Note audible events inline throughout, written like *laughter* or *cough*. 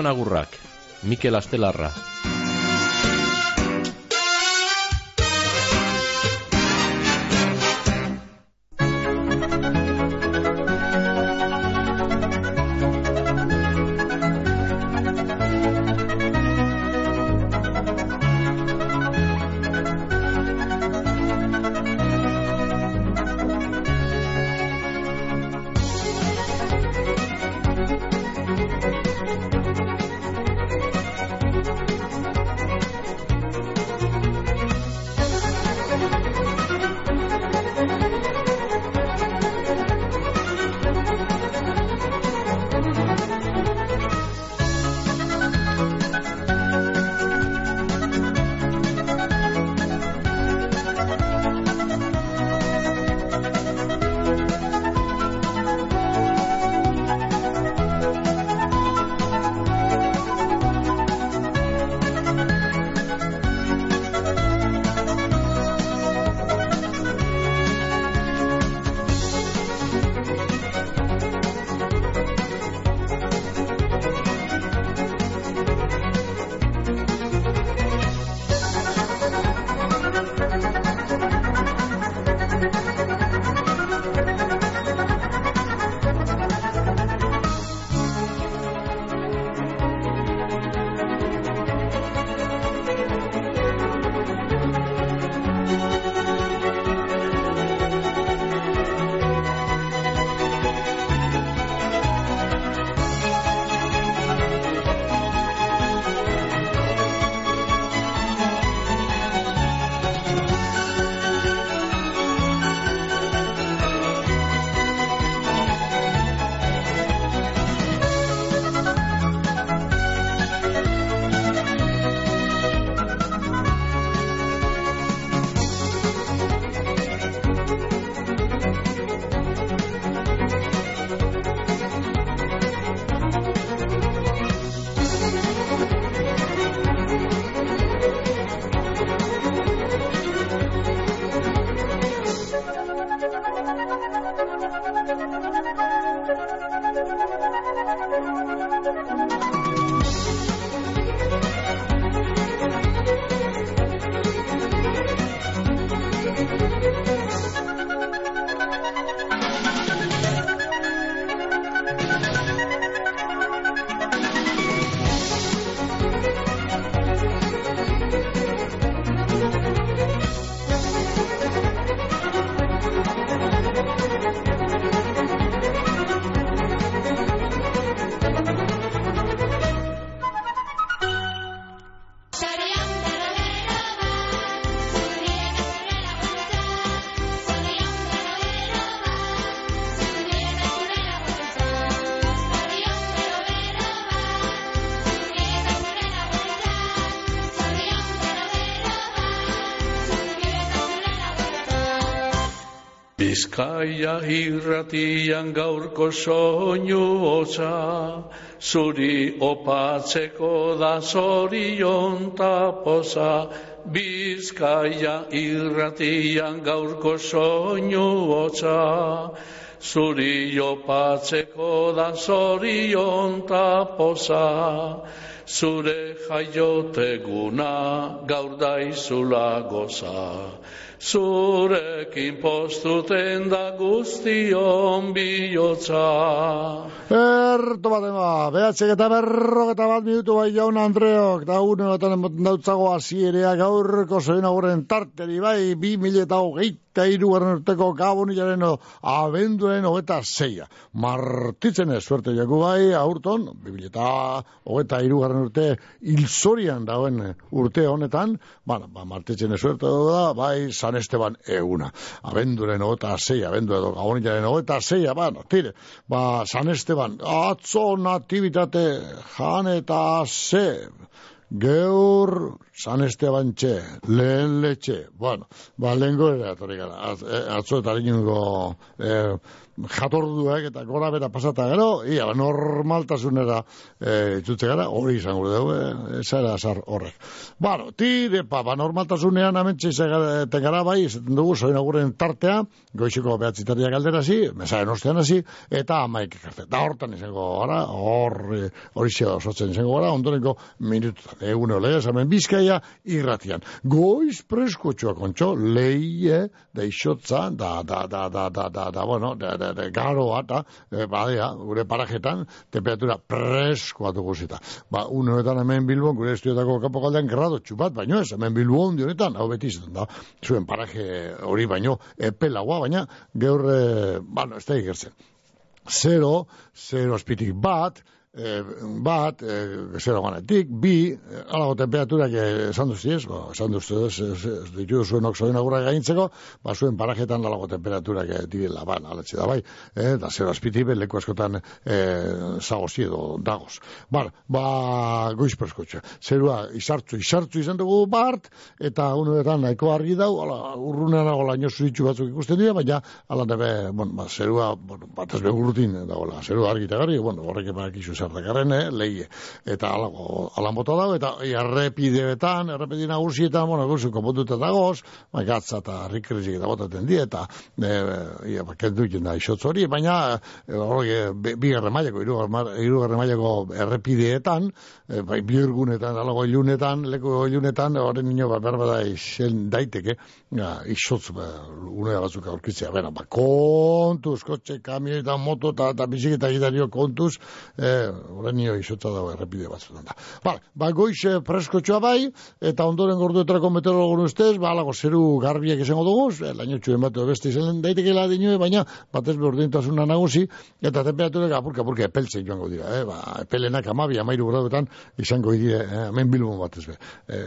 Zorion agurrak, Mikel Astelarra. Bizkaia irratian gaurko soinu hotza, zuri opatzeko da zorion tapoza. Bizkaia irratian gaurko soinu hotza, zuri opatzeko da zorion tapoza. Zure jaioteguna gaur daizula goza. Zurekin postuten da guztion bihotza. Erto bat ema, behatzek eta berrok eta bat minutu bai jaun Andreok, da une baten dautzago azierea gaurko aguren tarteri bai, bi mila eta iru urteko gabonilaren abenduen hogeta zeia. Martitzen ez, suerte jaku bai, aurton, bi mila eta hogeta iru urte hilzorian dauen urte honetan, ba, ba, martitzen ez, suerte da, bai, San Esteban eguna. Abenduren hogeta zeia, abendu edo gabonilaren hogeta zeia, ba, no, tire, ba, San Esteban, atzo natibitate jan eta ze, geur San Esteban txe, lehen letxe, bueno, ba, lehen gore atorri gara, atzo eta lehenko, eh, jatorduak eta gora bera pasata gero, ia, normaltasunera e, gara, hori izango dugu, e, zara azar horrek. Bueno, tire, pa, ba, normaltasunean amentxe izaten gara bai, izaten dugu, zoin aguren tartea, goiziko behatzitaria galderazi, mesaren ostean hasi, eta amaik ekarte. Da hortan izango gara, hor, hori zeo sotzen izango gara, ondorenko minututan, egun olegez, hemen bizkaia, irratian. Goiz preskotxoa kontxo, leie, da isotza, da, da, da, da, da, da, da, bueno, da, da, da, garoa, eta, e, badea, gure parajetan, temperatura preskoa dugu zita. Ba, unoetan hemen bilbon, gure estudiotako kapokaldean, grado txupat, baino ez, hemen bilbon dionetan, hau beti izaten da, zuen paraje hori baino, epelagoa, baina, gaur, e, bueno, ez da ikertzen. Zero, zero aspitik bat, e, bat, e, zero ganetik, bi, alago temperaturak esan duzti ez, ba, esan duzti ez, ditu zuen oksoen agurra gaintzeko, ba, zuen parajetan alago temperaturak direla, ba, aletxe da bai, e, da zero azpitibe, leku askotan e, zagozi edo dagoz. Bar, ba, goiz perskotxe, zerua izartzu, izartzu izan dugu bart, eta unuetan nahiko argi dau, ala, urrunean nago laino zuitxu batzuk ikusten dira, baina, ala nebe, bon, ba, zerua, bueno, bat ez begurrutin dagoela, zerua argi eta gari, bueno, horrek emak zer eh, lehi. Eta alago, alan bota dago, eta errepideetan, errepide nagusietan, bueno, guzu, konpontuta dagoz, bai, gatza eta rikrizik eta botaten di, eta e, ia, ba, da isotz hori, baina, e, hori, bi garre maileko, iru errepideetan, e, bai, bi urgunetan, alago ilunetan, leko ilunetan, horren nino, ba, berba da, isen daiteke, ja, isotz, ba, unea batzuk aurkitzea, bera, ba, kontuz, kotxe, kamio eta moto, eta, eta biziketa gidario kontuz, eh, horren nio izotza dago errepide batzutan da. Ba, ba goiz eh, preskotxoa bai, eta ondoren gorduetarako meteorologun ustez, ba, alago zeru garbiak izango dugu, eh, laino txuen bat beste izan daiteke la dinue, baina batez berdintasuna nagusi, eta temperaturek apurka apurka epeltzen joango dira, eh? ba, epelenak amabi, amairu graduetan izango idie, eh? hemen bilbon batez be, eh,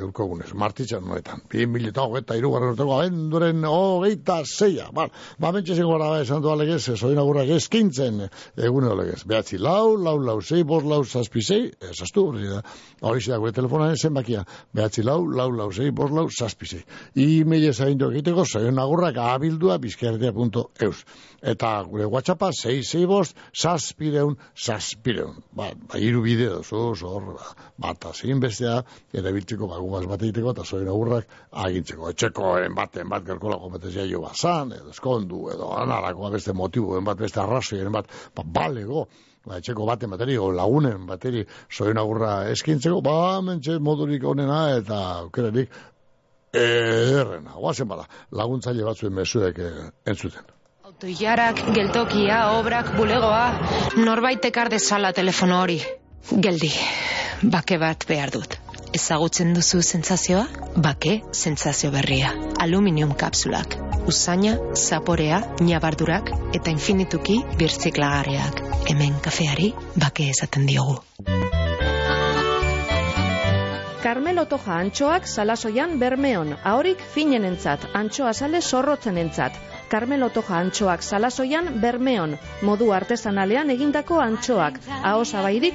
geurko gunez, martitzan noetan, bi mil eta hogeita irugarren urteko, abenduren hogeita zeia, ba, ba, mentxe zengo gara, esan du alegez, zoin agurrak eskintzen, egune olegez, behatzi lau, lau, lau, zei, bos, lau, zazpi, zei, ezaztu, hori da, hori da, gure telefonaren zenbakia, behatzi lau, lau, lau, zei, bos, lau, zazpi, zei. I-mail zaindu egiteko, zaion agurrak abildua bizkerdea.eus. Eta gure whatsappa, zei, zei, bos, zazpireun, zazpireun. Ba, ba, iru bide dozu, zor, ba, bata, zein bestea, eta biltzeko, ba, gugaz bat egiteko, eta zaion agurrak agintzeko. Etxeko, en baten bat, gerkola kompetezia jo bazan, edo eskondu, edo anarako, beste motibu, en bat, beste arrazoi, en bat, ba, balego, ba, etxeko baten bateri, o lagunen bateri, zoen agurra eskintzeko, ba, mentxe modurik onena eta aukerarik errena. Oazen bada, laguntzaile batzuen mesuek e, entzuten. Autoiarak, geltokia, obrak, bulegoa, norbait ekar dezala telefono hori. Geldi, bake bat behar dut. Ezagutzen duzu sentsazioa? Bake, sentsazio berria. Aluminium kapsulak. Usaina, zaporea, nabardurak eta infinituki birtziklagarriak. Hemen kafeari bake esaten diogu. Carmelo Toja antxoak salasoian bermeon, ahorik finenentzat, antxoa sale zorrotzenentzat. Carmelo Toja antxoak salasoian bermeon, modu artesanalean egindako antxoak, aho zabairik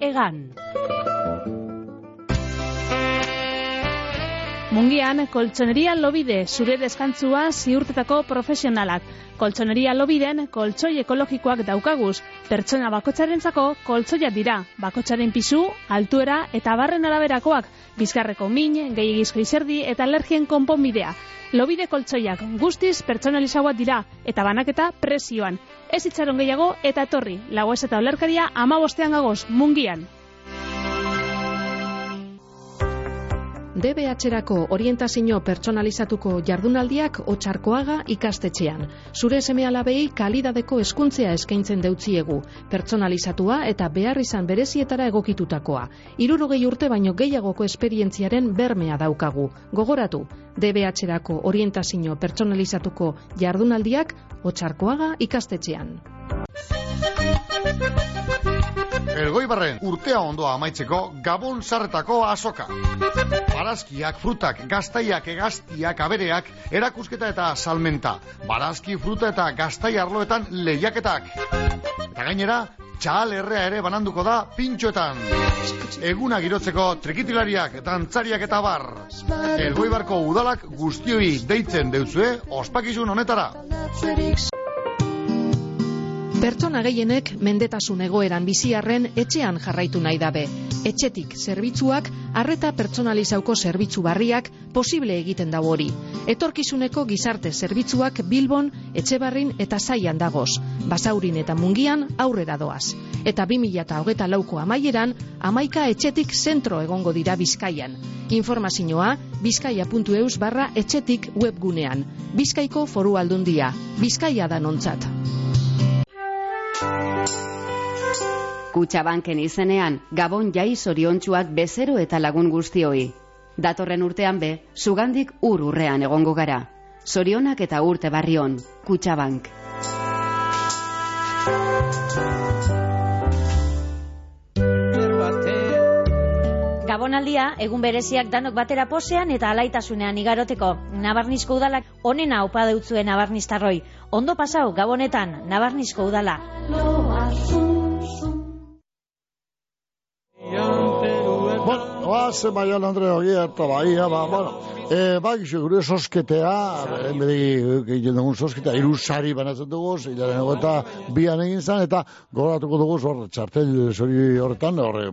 egan. Mungian, koltsoneria lobide, zure deskantzua ziurtetako profesionalak. Koltsoneria lobiden, koltsoi ekologikoak daukaguz. Pertsona bakotxarentzako koltsoia dira. Bakotxaren pisu, altuera eta barren araberakoak. Bizkarreko min, gehiagizko izerdi eta alergien konponbidea. Lobide koltsoiak guztiz pertsonalizagoak dira eta banaketa presioan. Ez itxaron gehiago eta etorri. Lago ez eta olerkaria ama gagoz, mungian. DBH-erako orientazio pertsonalizatuko jardunaldiak otxarkoaga ikastetxean. Zure seme alabei kalidadeko eskuntzea eskaintzen deutziegu, pertsonalizatua eta behar izan berezietara egokitutakoa. Irurogei urte baino gehiagoko esperientziaren bermea daukagu. Gogoratu, DBH-erako orientazio pertsonalizatuko jardunaldiak otxarkoaga ikastetxean. Elgoibarren urtea ondoa amaitzeko Gabon sarretako asoka. Barazkiak, frutak, gaztaiak, egaztiak, abereak, erakusketa eta salmenta. Barazki, fruta eta gaztai arloetan lehiaketak. Eta gainera, txal errea ere bananduko da pintxoetan. Eguna girotzeko trikitilariak, dantzariak eta bar. Elgoibarko udalak guztioi deitzen deutzue ospakizun honetara. Pertsona gehienek mendetasun egoeran biziarren etxean jarraitu nahi dabe. Etxetik zerbitzuak, arreta pertsonalizauko zerbitzu barriak posible egiten dago hori. Etorkizuneko gizarte zerbitzuak Bilbon, Etxebarrin eta Zaian dagoz. Basaurin eta Mungian aurrera doaz. Eta 2008 lauko amaieran, amaika etxetik zentro egongo dira Bizkaian. Informazioa, bizkaia.eus barra etxetik webgunean. Bizkaiko foru aldundia. Bizkaia da nontzat. Kutxabanken izenean, Gabon jai zoriontsuak bezero eta lagun guztioi. Datorren urtean be, sugandik ur urrean egongo gara. Zorionak eta urte barrion, Kutxabank. Gabonaldia, egun bereziak danok batera posean eta alaitasunean igaroteko. Nabarnizko udalak onena opa deutzuen nabarniztarroi. Ondo pasau, Gabonetan, Nabarnizko udala. Bueno, oaz, Maian Andre hori eta baia, ba, bueno, e, ba, gizu, gure sosketea, enbedi, egiten dugun sosketea, irusari banatzen dugu, hilaren eta bian egin zan, eta gogoratuko dugu, hor, txartel zori horretan, horre,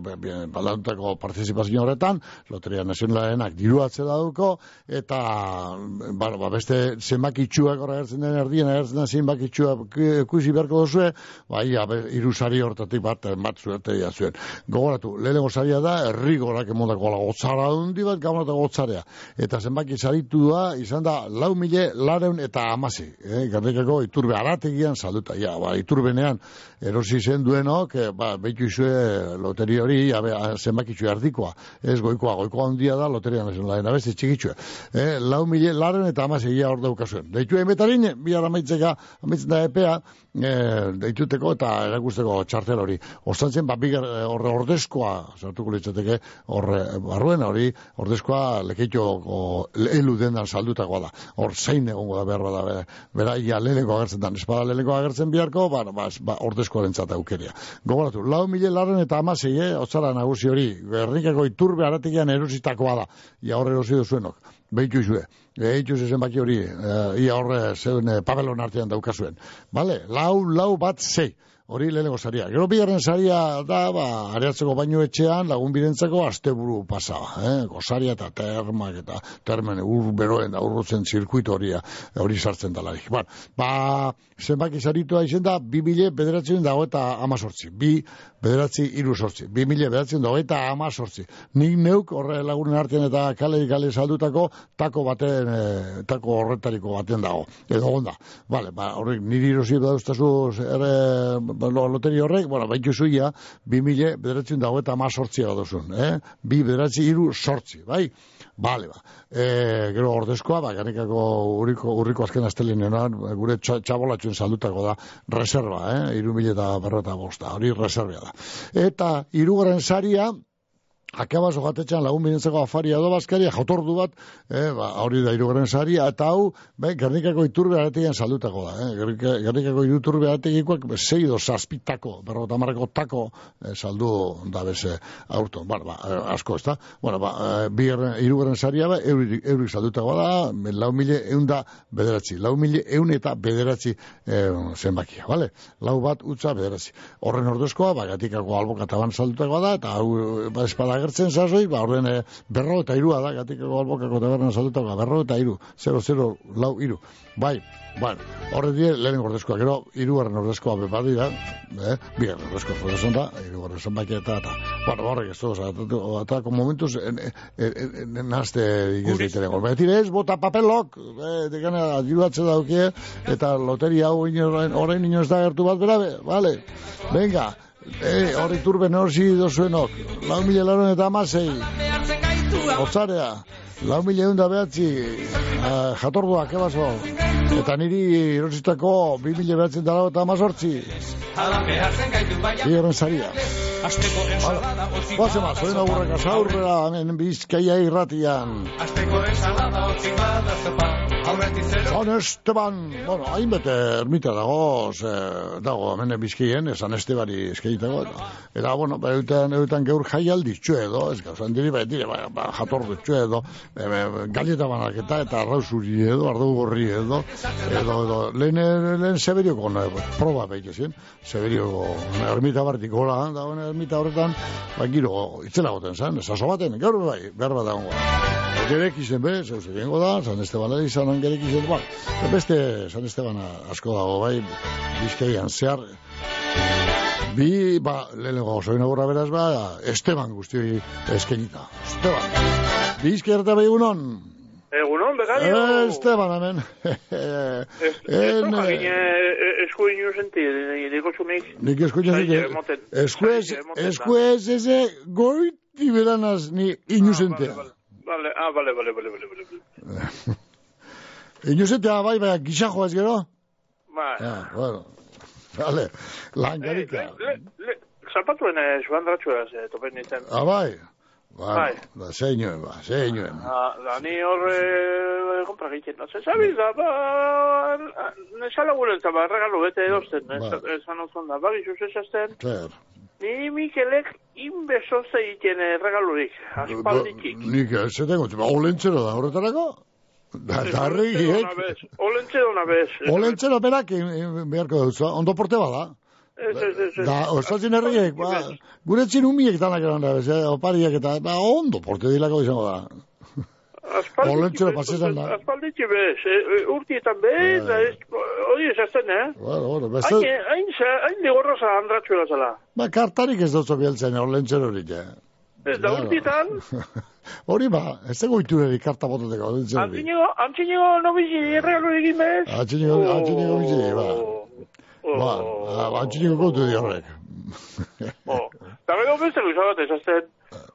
baldantutako partizipazio horretan, Loteria Nazionalenak diru atzera duko, eta, ba, ba, beste zenbakitxuak horre agertzen den erdien, agertzen den zenbakitxuak kuisi beharko duzue, ba, ia, be, irusari hortatik bat, bat zuerte zuen. Gogoratu, lehenengo saria da, errigorak emondako gotzara dundi bat, gabonata gotzarea. Eta zenbaki saritu da, izan da, lau mile, lareun eta amasi. Eh? Gardekako iturbe arategian salduta. Ja, ba, iturbenean erosi zen duenok, eh, ba, behitu izue loteri hori, ja, be, zenbakitzu erdikoa. Ez goikoa, goikoa handia da, loteria nazionalaen, abeste txikitxue. Eh? Lau mile, lareun eta amasi, ja, hor daukazuen. Deitu emetarin, bihar amaitzeka, amaitzen da epea, e, deituteko eta erakusteko txartel hori. Ostantzen, ba, bigar, horre ordezkoa, sartuko litzateke, horre barruen hori, ordezkoa lekeitu elu dendan saldutakoa da. Hor zein egongo da behar bada, bera, bera ia leheneko agertzen da. Espada leheneko agertzen biharko, ba, ba, ba ordezkoaren zata aukeria. Gogoratu, lau mile larren eta amasei, eh, otzara nagusi hori, berrinkako iturbe aratikian erositakoa da. Ia horre erosi duzuenok. Behitu izue. Behitu zen baki hori, uh, ia horre zeuden uh, pabelon artean daukazuen. Bale, lau, lau bat zei. Hori lehenengo saria. Gero bigarren saria da, ba, areatzeko baino etxean lagun birentzako asteburu pasa. Eh? Gosaria eta termak eta termen ur beroen da urrutzen zirkuito horia hori sartzen dalarik. Ba, ba zenbaki saritua izen da, bi mile bederatzen dago eta amazortzi. Bi bederatzi iru sortzi. Bi mile bederatzen dago eta amazortzi. Nik neuk horre lagunen artean eta kale kale saldutako tako baten, e, tako horretariko baten dago. Edo onda. Vale, ba, horrek niri irosi dauztazu ere loteri horrek, bueno, baitu zuia, bi mile bederatzen dago eta amazortzi duzun. Eh? Bi bederatzi iru sortzi, bai? Bale, ba. E, gero ordezkoa, ba, ganikako urriko, urriko azken astelenean, gure txabolatxuen saldutako da, reserva, eh? Iru mila eta berreta bosta, hori reservia da. Eta, irugaren saria, Akabaz ogatetxan lagun binentzako afaria edo bazkaria, jotordu bat, eh, ba, hori da irugaren saria, eta hau, be, Gernikako iturbe aretegian saldutako da. Eh? Gernikako iturbe aretegikoak zei do zazpitako, berro eta marrako tako eh, saldu da beze aurton. Ba, ba, asko ez da. Bueno, ba, bi irugaren saria, ba, eurik, eurik saldutako da, lau mile eun da bederatzi. Lau mile eun eta bederatzi eh, zenbakia, vale? Lau bat utza bederatzi. Horren ordezkoa, ba, gatikako albokataban saldutako da, eta hau, ba, espada agertzen zazoi, ba, orden e, berro eta irua da, gatik albokako taberna salutako, berro eta iru, 0-0 lau iru. Bai, bueno, horre die, lehen gordezkoa, gero, irugarren ordezkoa bepa dira, eh? bigarren ordezkoa zodezen da, irugarren zenbait eta, eta, bueno, horrek ez toz, eta, eta, momentuz, en, en, en, en, nazte igizdeiteren gol. Betire ez, bota papelok, eh, dikane, diruatze daukie, eta loteria hau orain inoz da gertu bat bera, vale, venga, eh, horri turben horzi dozuenok, lau mila laron eta amasei, otzarea, lau mila egun da behatzi, uh, jatorduak, ebaso, eta niri erositako bi mila behatzen dara eta amazortzi. Igerren zaria. Bazen ma, zoen aurreka zaurrera, hemen bizkaia irratian. Azteko ensalada otzik bada zepa. San Esteban, bueno, hainbete ermita dago, ze, dago, hemen bizkien, San Estebari eskeiteko, eta, bueno, ba, eutan, eutan geur jaialdi txue edo, ez gauzan diri, ba, dire, ba, ba, jatordu txue edo, e, galleta banaketa, eta arrausuri edo, ardu gorri edo, edo, edo, lehen, lehen Seberioko, ne, proba behite zien, Seberioko, ermita bartik gola, da, ermita horretan, ba, giro, itzela goten zen, esaso baten, gaur bai, behar bat dagoen. Gerek izen be, zeu zegoen da, San Esteban izan gerek izen, ba, beste San Esteban asko dago, bai, bizkaian zehar, bi, ba, lehenengo oso inaugura beraz, ba, Esteban guzti eskenita. Esteban. Bizkaian eta bai egunon. Begario. Esteban, hemen. Jagine esku inu senti, niko txunik. Nik esku inu senti. Esku ez, esku ez, eze, goiti beranaz, ni inu sentea. Vale, ah, vale, vale, vale, vale, vale. Inusetea bai, bai, gixajo ez gero? Bai. Ah, bueno. Vale, langarika. Le, le, zapatuen eh, joan dratxua ez, eh, topen nintzen. Ah, bai. Bai, ba, zeinuen, ba, zeinuen. Ah, da, ni horre, eh, kompra egiten, no, zezabil da, ba, nesala gurenza, ba, regalo bete edosten, esan ozon da, ba, gizu zezazten. Zer. Ni Mikelek inbeso zeiten regalurik, aspalditik. Nik ez zengo, ba, olentzero da horretarako? Da, darri, hiek. Olentzero una bez. Olentzero berak beharko dut, ondo porte bada. Ez, ez, ez. Da, ostatzen herriek, ba, gure txin umiek tanak eran da, bez, opariak eta, ba, ondo porte dilako izango da. Olentzero pasetan da. Aspalditxe bez, urtietan bez, hori esazten, eh? Bueno, bueno, beste... Hain, hain digorroza andratxuela zela. Ba, kartarik ez dut bieltzen, olentzero horik, eh? Ez da urtietan? *laughs* Hori ba, ez dago itureri karta botateko, olentzero horik. Antzinego, antzinego nobizi erregalo egin bez? Antzinego, antzinego bizi, ba. Ba, antzinego gautu di horrek. Oh, da bego beste luzabat esazten.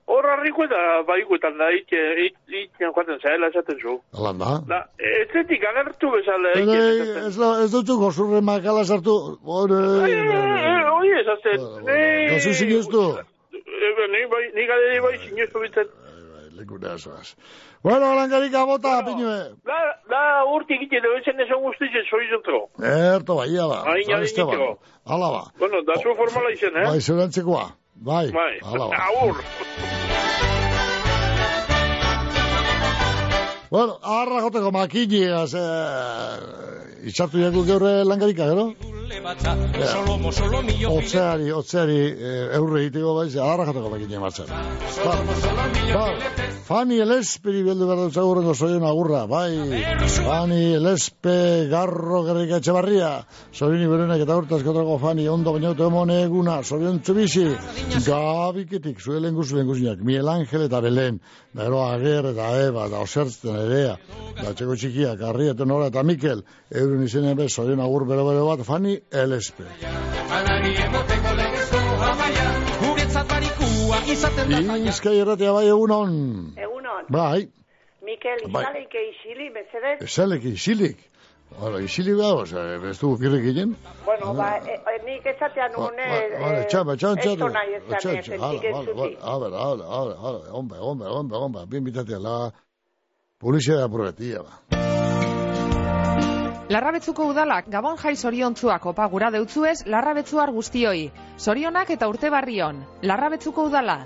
Hor harriko eta baikuetan da, itxen joaten zaila esaten zu. Alan da. Da, ez zetik agertu bezala. Ez, ez dutzu gozurre makala sartu. Hori esaten. Gazu zineztu. Ni gade bai zineztu bitzen. Lekuna zoaz. Bueno, alangarika bota, pinue. Da, da urti egite da ezen esan guztitzen soizentro. Erto, bai, ala. Aina, aina, Ala ba. Bueno, da zu formala izen, eh? Bai, zerantzekoa. Bai, bai. ala ba. Aur. Bueno, arra joteko makini, az, eh, itxartu jaku geurre langarika, gero? Otzeari, otzeari, eh, eurre hitiko bai, arra joteko makini martxan. Ba, ba, Fani Elesperi beldu behar dut zagurreko zoion agurra, bai, Fani Elespe garro gerrika etxebarria, zorini berenek eta urtazkotrako Fani ondo bainote emone eguna, zorion txubizi, gabiketik, zuelen guzuen guzinak, Miel Angel eta Belen, da ero ager eta eba, da osertzen erea, da txeko txikiak, arri eta nora eta Mikel, euren izen ebe, zorion agur bero bero bat, Fani Elespe. Bizkai erratea bai egunon. Egunon. Bai. Mikel, Bai. izaleke isili, mesedez? Esalek isilik. Bueno, isilik da, oza, ez du kirrik egin. Bueno, ba, e, nik esatean nune... Vale, txaba, txaba, txaba. Esto nahi esan, Txaba, ezen, txaba, nik ez vale, zuzi. vale, A ver, a ver, a ver, a ver, hombre, hombre, hombre, hombre, bien bitatea, la publicidad de aprobetia, ba. Larrabetzuko udalak gabon jai zoriontzuak opa gura deutzuez larrabetzuar guztioi. Zorionak eta urte barrion. Larrabetzuko udala.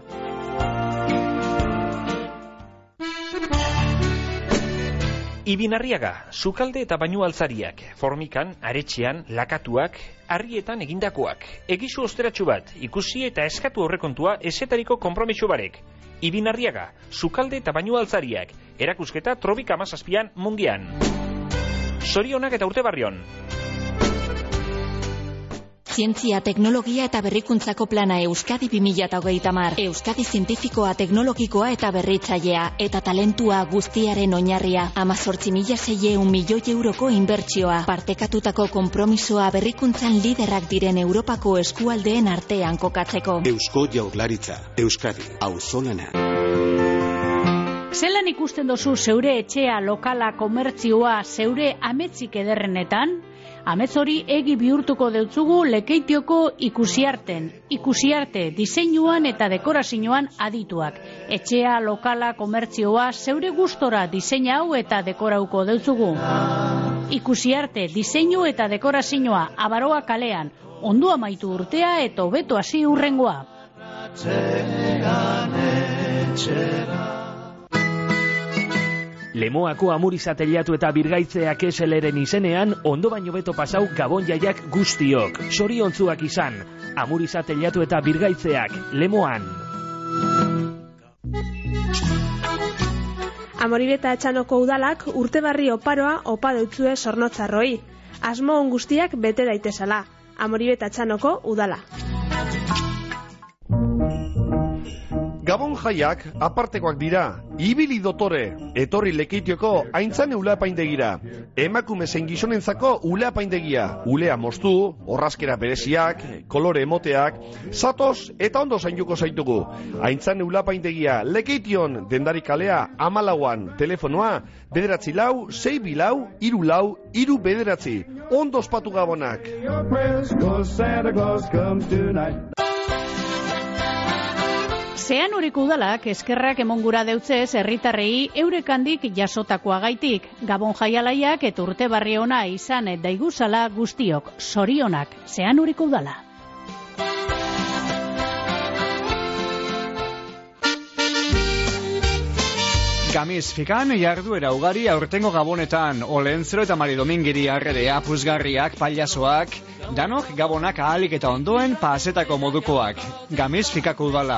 Ibinarriaga, sukalde eta bainu altzariak, formikan, aretxean, lakatuak, harrietan egindakoak. Egizu osteratxu bat, ikusi eta eskatu horrekontua esetariko kompromiso barek. Ibinarriaga, sukalde eta bainu altzariak, erakusketa trobika mazazpian mundian. Sorionak eta urte barrion. Zientzia, teknologia eta berrikuntzako plana Euskadi 2008 mar. Euskadi zientifikoa, teknologikoa eta berritzailea eta talentua guztiaren oinarria. Amazortzi mila zeieun milioi euroko inbertsioa. Partekatutako kompromisoa berrikuntzan liderrak diren Europako eskualdeen artean kokatzeko. Eusko jaurlaritza, Euskadi, auzolana. Zelan ikusten dozu zeure etxea, lokala, komertzioa, zeure ametzik ederrenetan? Amez hori egi bihurtuko deutzugu lekeitioko ikusiarten. Ikusiarte, diseinuan eta dekorazioan adituak. Etxea, lokala, komertzioa, zeure gustora diseina hau eta dekorauko deutzugu. Ikusiarte, diseinu eta dekorazioa, abaroa kalean. Ondo amaitu urtea eta hobeto hasi urrengoa. Lemoako amurizateliatu eta birgaitzeak eseleren izenean, ondo baino beto pasau gabon jaiak guztiok. Soriontzuak izan, amurizateliatu eta birgaitzeak, lemoan. Amoribeta etxanoko udalak urte barri oparoa opa deutzue sornotzarroi. Asmo on guztiak bete daitezala. Amoribeta etxanoko udala. Gabon jaiak apartekoak dira, ibili dotore, etorri lekeitioko haintzan uleapaindegira. Emakume zein gizonentzako uleapaindegia, ulea moztu, horrazkera bereziak, kolore emoteak, zatoz eta ondo zainduko zaitugu. Haintzan uleapaindegia, lekeition, dendari kalea, amalauan, telefonoa, bederatzi lau, zei bilau, iru lau, iru bederatzi. Ondo ospatu gabonak. Zean horiko udalak eskerrak emongura deutzez herritarrei eurekandik jasotakoa gaitik. Gabon jaialaiak eta urte barri ona izan daiguzala guztiok. Sorionak, zean horiko udala. Gamiz fikan jarduera ugari aurtengo gabonetan Olentzero eta Mari Domingiri arredea puzgarriak, paliasoak Danok gabonak ahalik eta ondoen pasetako modukoak Gamiz fikako udala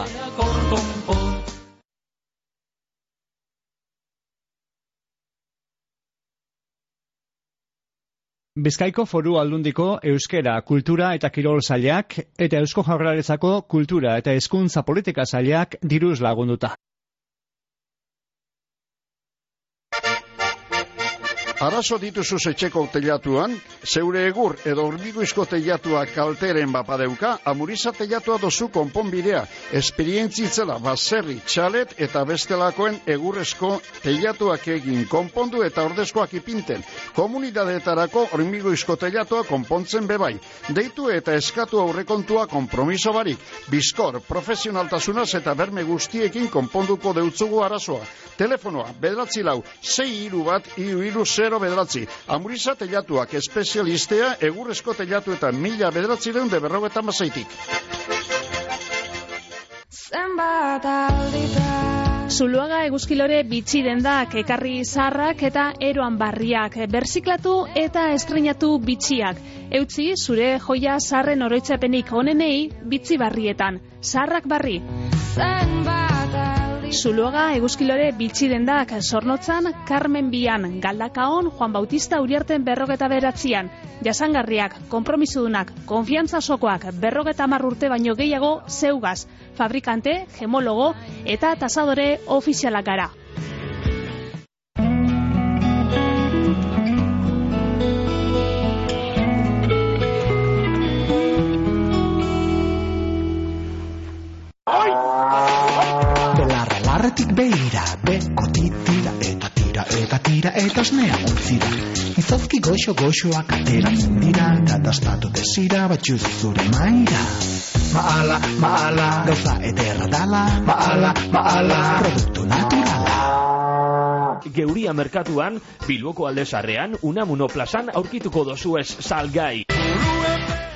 Bizkaiko foru aldundiko euskera kultura eta kirol zailak eta eusko jaurlaretzako kultura eta hezkuntza politika zailak diruz lagunduta. Arazo dituzu etxeko teilatuan, zeure egur edo urbiguizko teilatuak kalteren bapadeuka, amuriza teilatua dozu konponbidea, esperientzitzela baserri, txalet eta bestelakoen egurrezko teilatuak egin konpondu eta ordezkoak ipinten. Komunidadeetarako urbiguizko teilatua konpontzen bebai. Deitu eta eskatu aurrekontua kompromiso barik. Bizkor, profesionaltasunaz eta berme guztiekin konponduko deutzugu arazoa. Telefonoa, bedratzi lau, zei iru bat, iru iru zero bedratzi. Amuriza telatuak espezialistea egurrezko telatu eta mila bedratzi deun de berrogeta mazaitik. Zuluaga eguzkilore bitxi dendak, ekarri zarrak eta eroan barriak, berziklatu eta estrenatu bitxiak. Eutzi, zure joia zarren oroitzapenik onenei bitzi barrietan. Zarrak barri. Zuluaga eguzkilore bitxi dendak, zornotzan, Carmen Bian, Galdakaon, Juan Bautista Uriarten berrogeta beratzian. Jasangarriak, kompromisudunak, konfiantza sokoak, berrogeta urte baino gehiago, zeugaz, fabrikante, gemologo eta tasadore ofizialak gara. Belarretik beira, beko titira eta tira eta tira eta osnea utzira. Izozki goxo goxoak ateratzen dira eta dastatu desira batxuz zure maira. Maala, maala, gauza ederra dala, maala, maala, produktu naturala. Geuria merkatuan, Bilboko aldezarrean, Unamuno plazan aurkituko dozuez salgai.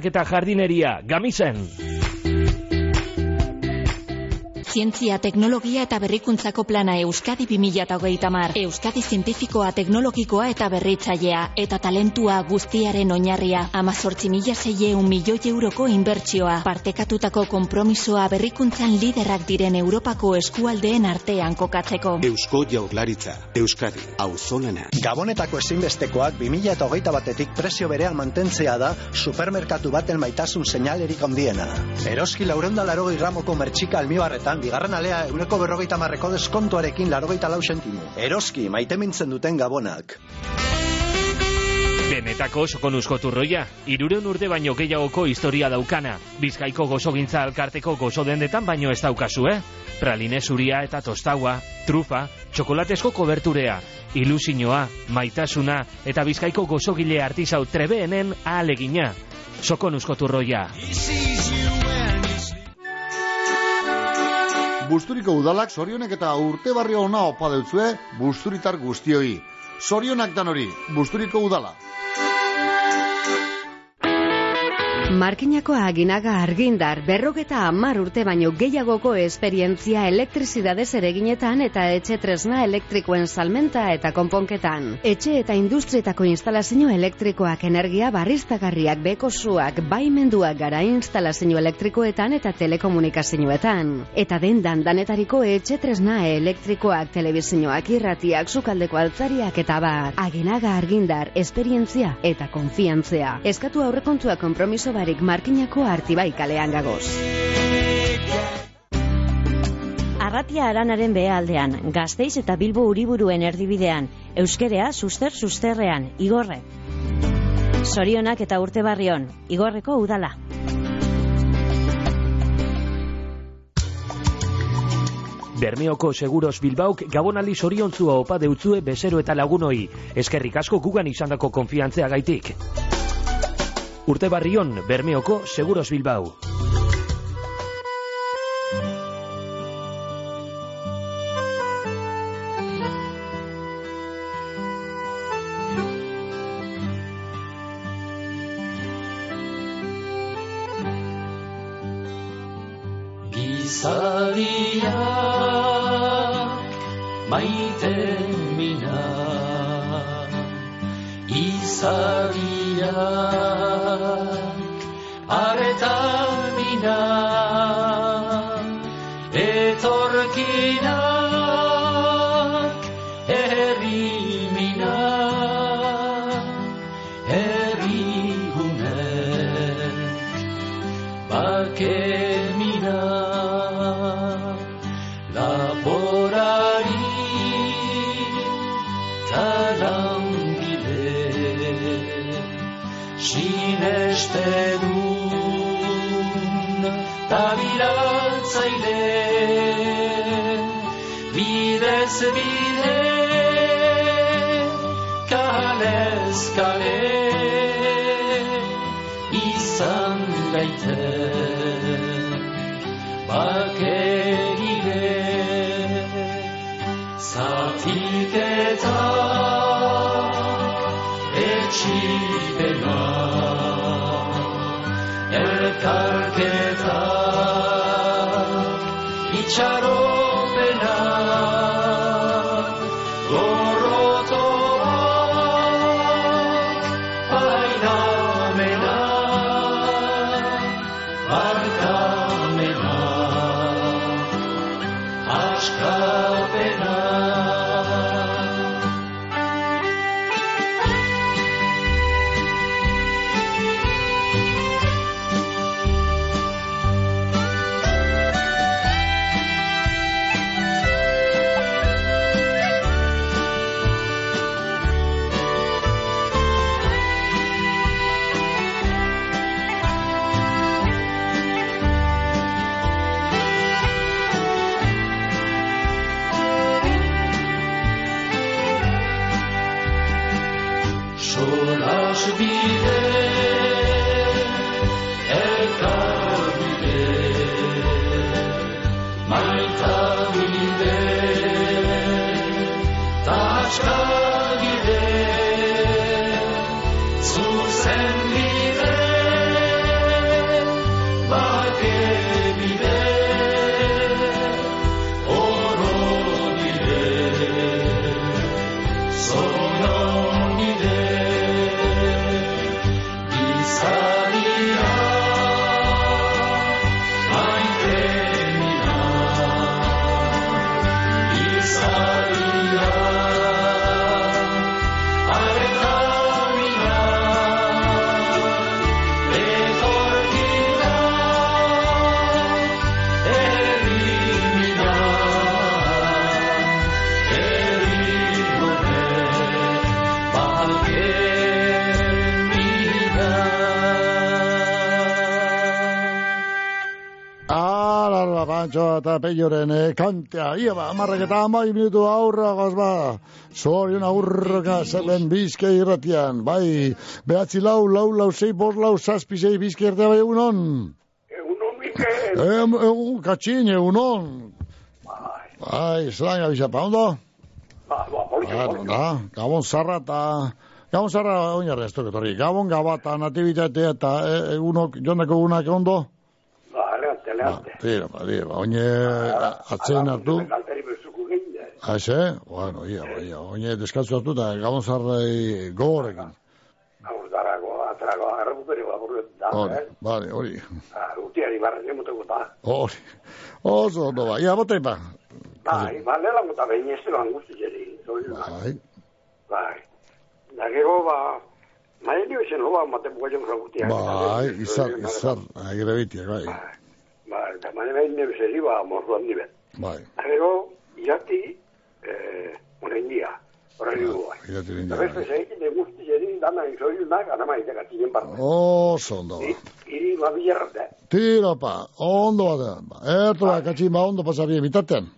eta jardineria, gamizen. Zientzia, teknologia eta berrikuntzako plana Euskadi 2030 mar. Euskadi zientifikoa, teknologikoa eta berritzailea eta talentua guztiaren oinarria. Amazortzi mila zeieun milioi euroko inbertsioa. Partekatutako kompromisoa berrikuntzan liderrak diren Europako eskualdeen artean kokatzeko. Eusko Jaurlaritza, Euskadi, auzolana. Gabonetako ezinbestekoak 2008 batetik presio berean mantentzea da supermerkatu baten maitasun seinalerik handiena. Eroski laurenda larogei gramoko mertxika almibarretan bigarren alea euneko berrogeita marreko deskontuarekin larogeita lau sentimu. Eroski, maite mintzen duten gabonak. Benetako sokonuzko turroia, irureun urte baino gehiagoko historia daukana. Bizkaiko gozogintza alkarteko gozo dendetan baino ez daukazu, eh? Praline zuria eta tostaua, trufa, txokolatesko koberturea, ilusinoa, maitasuna eta bizkaiko gozogile artizau trebeenen ahalegina. Sokonuzko turroia. Busturiko udalak zorionek eta urte barrio ona opa deutzue busturitar guztioi. Zorionak dan hori, Busturiko udala. Markinako aginaga argindar berrogeta hamar urte baino gehiagoko esperientzia elektrizidade zereginetan eta etxe tresna elektrikoen salmenta eta konponketan. Etxe eta industrietako instalazio elektrikoak energia barriztagarriak beko zuak baimenduak gara instalazio elektrikoetan eta telekomunikazioetan. Eta dendan danetariko etxe tresna elektrikoak telebizioak irratiak sukaldeko altzariak eta bar. Aginaga argindar esperientzia eta konfiantzea. Eskatu aurrekontua konpromiso barik markinako artibai kalean gagoz. Arratia aranaren behealdean, gazteiz eta bilbo uriburuen erdibidean, euskerea suster susterrean, igorre. Sorionak eta urte barrion, igorreko udala. Bermeoko Seguros Bilbauk gabonali zoriontzua opa deutzue bezero eta lagunoi. Eskerrik asko gugan izandako konfiantzea gaitik. Urte barrion, Bermeoko Seguros Bilbao. Pantxo eta peioren eh, kantea. Ia ba, amarrak eta amai minutu aurra ba. Zorion aurraka zelen bizke irratian. Bai, behatzi lau, lau, lau, sei, bos, lau, zazpi, sei, bizke irtea bai egunon. Egunon, Mikel. Em, egun, katxin, egunon. Bai, zelan gabisa, pa ondo? Ba, ba, politxo. da, gabon zarra eta... Gabon zarra oinarra ez etorri. Gabon gabata natibitatea eta e, egunok, jondako egunak ondo? Ba, eleante, eleante. Tira, ba, tira, ba, oine atzen hartu. Galteri bezuko gehin, eh? Aize, bueno, ia, ba, ia, oine deskaltzu hartu eta gabon zarrai gogorekin. Gaur darago, atrago, errekuperi baburret da, Hori, eh? bale, hori, Ah, Urtiari barren emuteko da. hori. Oso ondo ba, ia, bote ba. Bai, ba, nela muta behin ez dela angusti jeri. Bai, Bai. Da gero, ba, maia nio ezen loa mate bukatzen zagutia. bai, izar, izar, agire bitiak, bai, Ba, eta maia behin nio ezen iba morduan nibe. bai, Da gero, irati, eh, oren dia. Horren dugu, bai. irati Eta bindia, beste bai. zeikin egusti jeri dana izorionak, anama itakatzen parte. Oso ondo ba. Iri mabiarrate. Tira pa, ondo bat, ba, ertu ba, katxin ba, ondo pasari bitaten.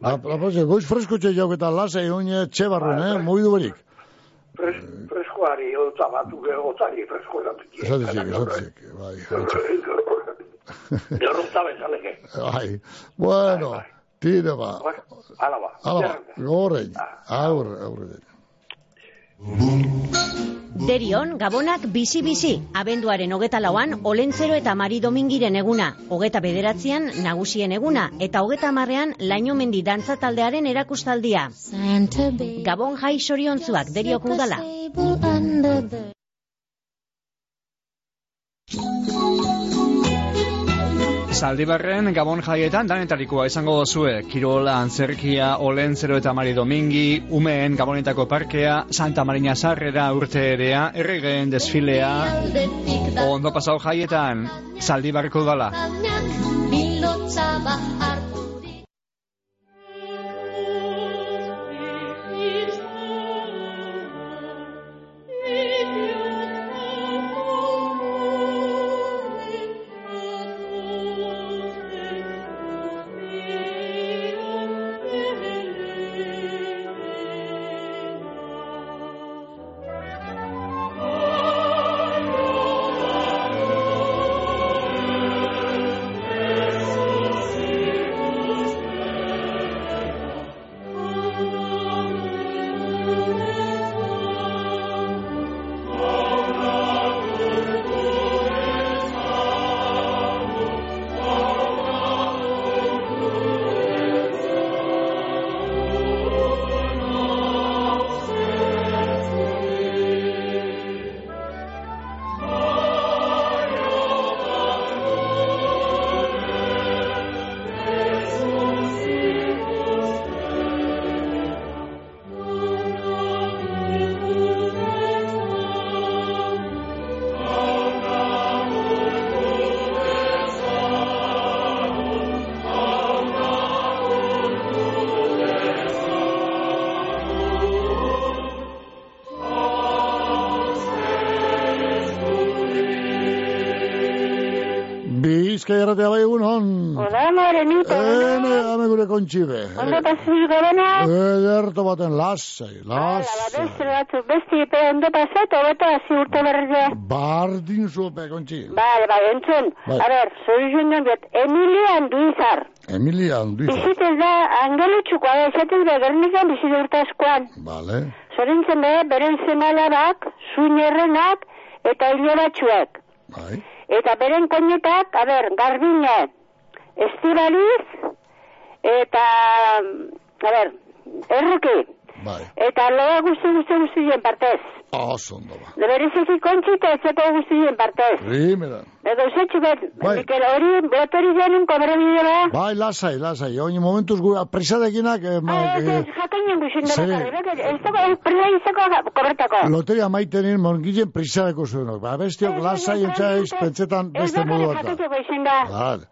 La, la, la, goiz fresko txe jauk eta lasai oine txe barruen, eh, mugidu berik. Fres, freskoari, otza batu, otzari fresko eratik. Esatezik, esatezik, bai, *laughs* *laughs* Derrota bezaleke. bai. Bueno, tira ba, Hala ba. ala ba, gorein, aurre, aurre. Derion, Gabonak bizi-bizi, abenduaren hogeta lauan, Olentzero eta Mari Domingiren eguna, hogeta bederatzean nagusien eguna, eta hogeta marrean laino mendi dantza taldearen erakustaldia. Gabon jai soriontzuak deriok udala. Zaldibarren Gabon jaietan danetarikoa izango dozue. Kirola, Antzerkia, Olentzero eta Mari Domingi, Umeen Gabonetako parkea, Santa Marina Sarrera urte erea, erregeen desfilea, ondo pasau jaietan, Zaldibarreko dala. Bizka erratea bai egunon. Hola, morenito. Ene, ame gure kontxibe. Ondo pasuz gabena? Ederto baten, lasai, Hala, lasai. beste batzuk, beste epe ondo pasat, hobeto hasi urte berria. Bardin zupe, kontxi. Bale, bai, entzun. Bai. A ber, zori junion bet, Emilia Anduizar. Emilia, onduiza. Bizitez da, angelutxukoa da, esatez da, gernikan bizit urte askoan. Vale. Zorintzen be, beren zemalabak, zuinerrenak, eta hilobatxuek. Bai. Eta beren koinetak, a ber, garbine, estibaliz, eta, a ber, erruki. Bai. Eta loa guzti guzti guztien partez. Oso ondo ba. De bereziki kontxita etzeko guztien partez. Primera. Edo zetxu bet, Bai. Mikel, hori, botori genuen kobrabide ba? Bai, lasai, lasai. Oin momentuz gure prisadekinak... Eh, ma, eh, Jakainen guztien Sí. dara karri, ez dago, prisa izako korretako. loteria maitenin mongilen prisadeko zuenok. Ba, bestiok lasai entzaiz pentsetan Ez beste da modu gare bat da. jakiteko izin da. Vale.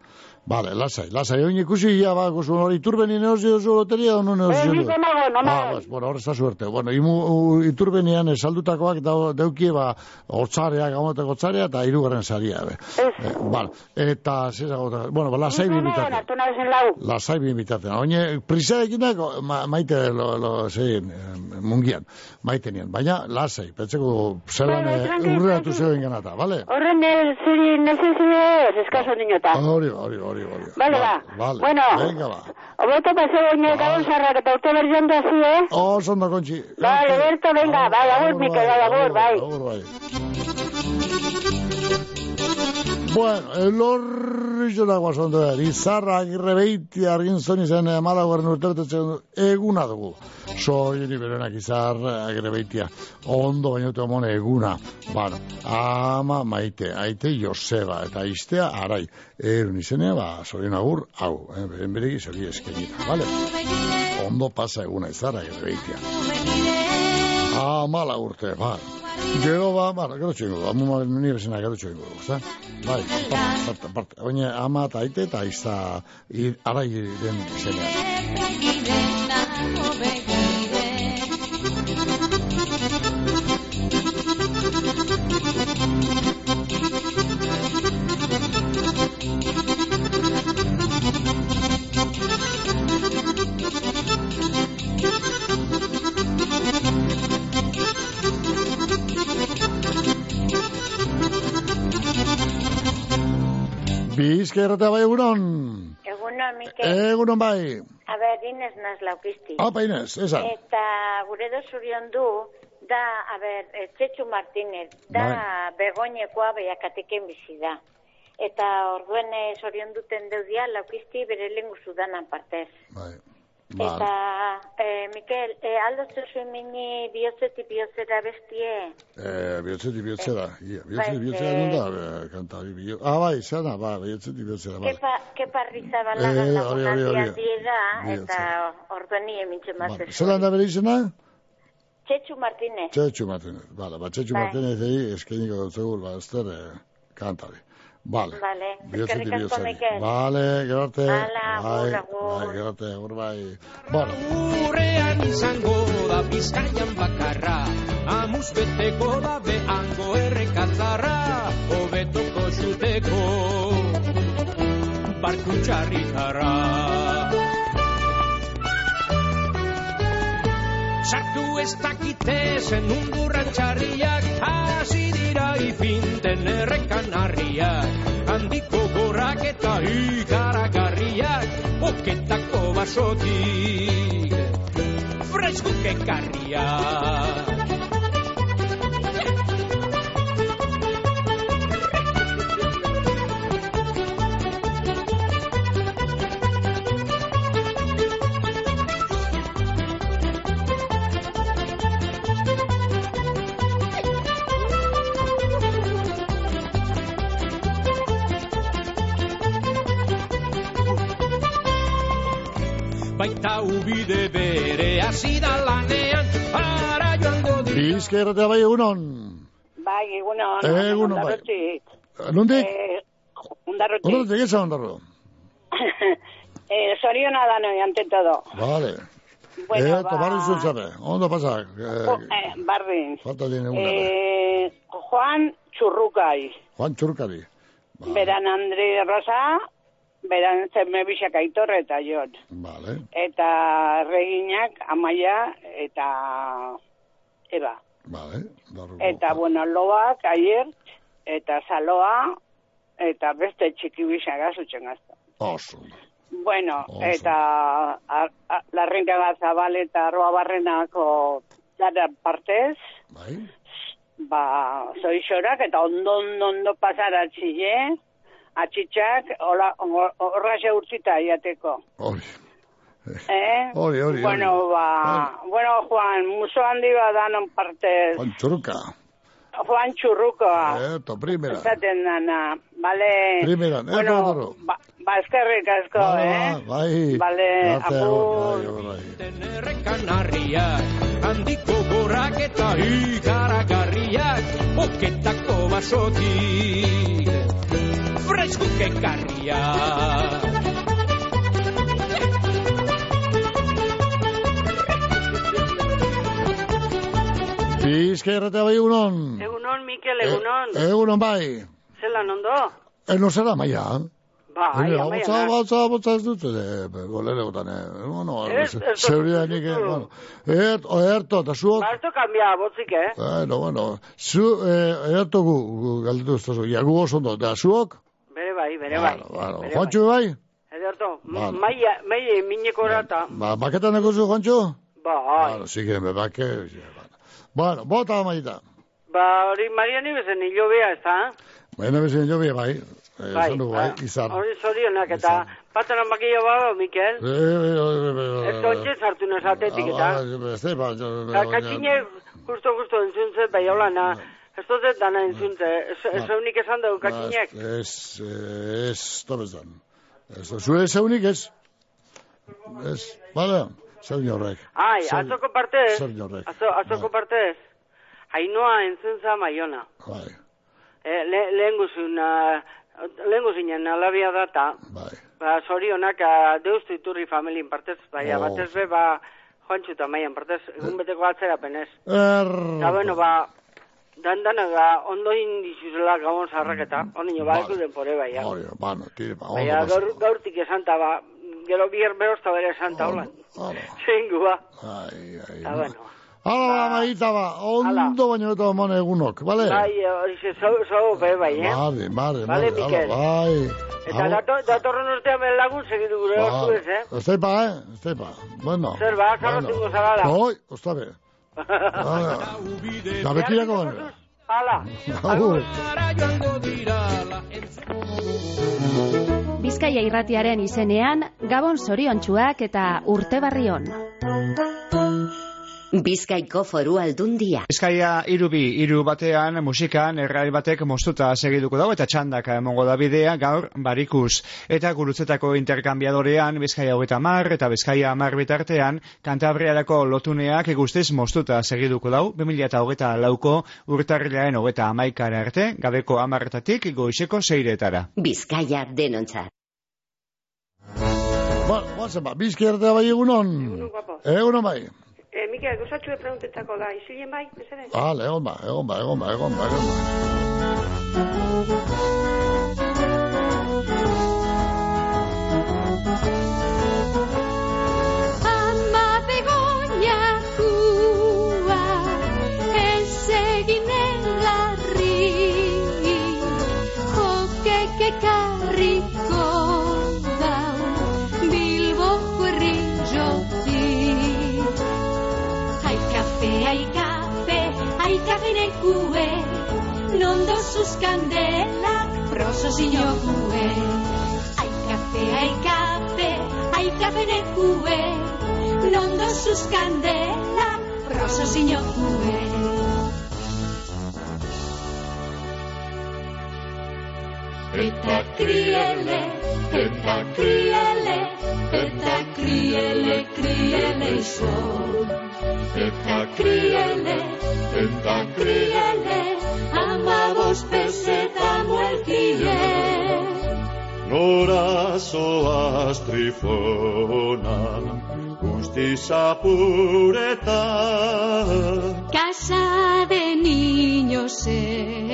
Vale, lasai, lasai. Oin ikusi ya ba, guzun hori turbeni neozi dozu loteria o no Ez neozi nik emago, no Ah, mago. bas, bueno, hor ez da suerte. Bueno, imu, iturbenian esaldutakoak da, deukie, ba, hortzareak, gamoteko hortzarea, eta irugarren saria, be. Eh, vale. Eta, zezago, bueno, ba, lasai bi lau. Lasai bi bitate. Oine, prisadekinak, ma, maite, lo, lo, zein, eh, mungian, maite nien. Baina, lasai, pentseko, zelan, Bueno, eh, urreatu zeuen ganata, vale? Horren el zuri nezizide ez eskaso niñota. Hori, hori, hori, hori. Vale, ba. Vale, Bueno. venga, ba. Obeto paseo oine gabon zarrak eta urte berrion da zi, eh? Oh, sondo, kontxi. Vale, Berto, venga, bai, agur, Mikel, bai, agur, bai. Agur, bai. Bueno, el horri da guasondo da, izarra agirrebeiti argin zoni malaguaren urtertetzen eguna dugu. Soini berenak izar agirrebeitia, ondo bainote omone eguna. Bueno, ama maite, aite Joseba, eta iztea arai. Erun izenea, ba, sorin agur, hau, eh, beren beregi zori eskenita, vale? Ondo pasa eguna izarra agirrebeitia. Amala urte, ba. Gero ba, ba, gero txingo, amuma nire bezena gero txingo, ezta? Bai, parte, parte, ama eta aite eta izta arai den izenean. Errata bai egunon. Egunon, Mikel. Egunon bai. A ber, Inez naz laukisti. Apa Inez, esan. Eta gure dozurion du, da, a ber, eh, Txetxu Martínez, da begoinekoa behiakateken bizi da. Eta orduen eh, zorion duten deudia, laukisti bere lengu zudanan partez. Eta, eh, Mikel, eh, aldo zezu mini bihotzeti bihotzera bestie? Eh, bihotzeti bihotzera. Ia, bihotzeti Bai, bihotzera eh, non da, eh, kanta hori bihotz. Ah, bai, zena, ba, bihotzeti bihotzera, bai. Kepa, kepa rizabalaga Eh, hori, lagunaldi hori, hori. handia da, Bihotza. eta orduen nire mintxe Vale. Zelan da bere izena? Txetxu Martínez. Txetxu Martínez. Vale, ba, Txetxu Bai. Martínez egi eskeniko dut zegoen, ba, eh, kantari. Vale. Vale, eskerrik asko. Mikel. Vale, gero arte. Hala, Bai. Bai, gero arte, agur, bai. Bueno, Urrean izango da bizkaian bakarra Amuz beteko da behango errekatzarra Hobetoko zuteko barku txarritarra Sartu ez dakite zen undurran txarriak Hasi dira ipinten errekan harriak Handiko gorrak eta ikaragarriak Oketako basotik Freskuk ekarriak Baita ubide bere hasi da lanean Para joango dira bizka erratea bai egunon. Bai, egunon. Egunon, bai. Nondik? Eh, ondarrotik. Ondarrotik, eza ondarro. *laughs* eh, zoriona da noi ante todo. Vale. Bueno, Eta ba- barri zuen zabe, ondo pasak. Jo, Eh, eh, bardin. falta dien eguna. bai. Eh, Juan Churrucai. Juan Txurkari. beran Andri Rosa, beran zeme bisak aitor eta jon. Vale. Eta reginak Amaia eta Eba. Vale. Barruko. Eta, bueno, loak, aier, eta saloa, eta beste txiki bisak azutzen gazta. Oso. Bueno, eta a- a- larrinka gazabal eta arroa barrenako dara partez, Bai. ba, zoixorak eta ondo, ondo, ondo pasara txile, atxitxak, hola, horra xe urtzita iateko. Hori. Eh? Hori, hori, Bueno, hori. ba, bueno, Juan, muso handi badanon partez. Juan Churruca. Juan Churrukoa. Eto, primera. Esaten dana, bale... Primera, eh, bueno, Rodoro. ba, ba, eskerrik asko, Ba, eh? Bai. Bale, agur. bai, bai. kanarriak, handiko gorrak eta ikaragarriak, oketako basotik, freskuk ekarriak. Bizkaia bai egunon. Egunon, Mikel, egunon. Egunon bai. Zelan ondo? Eno zera maia. Bai, Ene, amaia. Botza, botza, botza ez dut, eh, gotan, eh, bueno, Ez, ez dut zeuria dut nik, eh, dut. bueno, et, oerto, eta zuok, Ba, esto kambia, botzik, eh? bueno, bueno, zu, eh, oerto gu, gu galdetu ez dazu, ja, gu oso ondo, eta zuok, Bere bai, bere bai. bueno, bere Juantxu bai, Ederto, Vale. maia, maia mineko rata. ba, baketan eko zu, Juantxu? Bai. Bueno, sí que me bake, sí, bueno. bota maita, Ba, hori Mariani bezen hilo bea, ez da? baina bezin jo bi, bai, eh, Bai, esan dugu, ba, bai, izan, Hori zorionak, eta pataran bakillo bado, Mikel. Eh, eh, eh, Ez kontxe sartu nesatetik, eta. Ah, ez ba, jo- Ka- Katxine, justo, justo entzuntze, bai haulana. Ez dut dana entzuntze. Ez ez unik esan dugu, katxinek. Ez, eh, ez, tobezan. Ez, zure zeunik ez. Ez, bada, zeun horrek. Ai, Zer- atzoko partez. Zer horrek. Atzo, atzoko partez. Hainoa entzuntza maiona. Bai. Eh, le, lehen guzun, lehen guzinen alabia data. Bai. Ba, zorionak, uh, deustu iturri familien partez, bai, Oh. batez be, ba, joantxu eta maian partez, egun beteko atzera penez. Er... Eta, bueno, ba, dan danaga, ondo indizuzela gabon zarraketa, onino, ba, Vale. eku denpore, bai, ja. Hori, bano, tire, ba, ondo Baina, gaur, gaurtik esanta, ba, gero bier behozta bere esanta, hola. *laughs* Zengu, ba. Ai, ai. Eta, bueno. Hala, ba, maita ba, ondo baino eta mon egunok, bale? Bai, horixe, zo, zo, be, bai, eh? Bale, bale, Bale, bale, hala, bai. Eta dato, datorren urtean ben lagun segitu gure ba, ez, eh? Oztaipa, eh? Oztaipa. Bueno. Zer, ba, zarrotingo zarala. Oi, ostabe. Hala. Da bekirako gane. Hala. Agur. Bizkaia irratiaren izenean, Gabon zoriontsuak eta urte barrion. Bizkaiko foru aldundia. Bizkaia irubi, iru batean musikan errai batek moztuta segituko dago eta txandaka emongo da bidea gaur barikuz. Eta gurutzetako interkambiadorean Bizkaia hogeta mar eta Bizkaia mar bitartean kantabriarako lotuneak guztiz moztuta segituko dau 2008 lauko urtarrilaen hogeta amaikara arte gabeko amarretatik goizeko zeiretara. Bizkaia denontzat. Ba, guazen ba, bizkiertea bai egunon. Egunon bai. Eh, Mikel, gozatxue preguntetako da, izilien bai, bezere? Vale, egon ba, egon ba, egon ba, egon ba, egon ba. Ama begoñakua ez eginen larri jokek nekue Nondo sus candelak proso sinokue Ai kafe, ai kafe, ai kafe nekue Nondo sus candelak proso sinokue Eta kriele, eta kriele, eta kriele, kriele iso. Eta kriele, eta kriele, ama bost peseta muelkie. Nora zoaz trifona, guztiz apureta. Casa de niños era,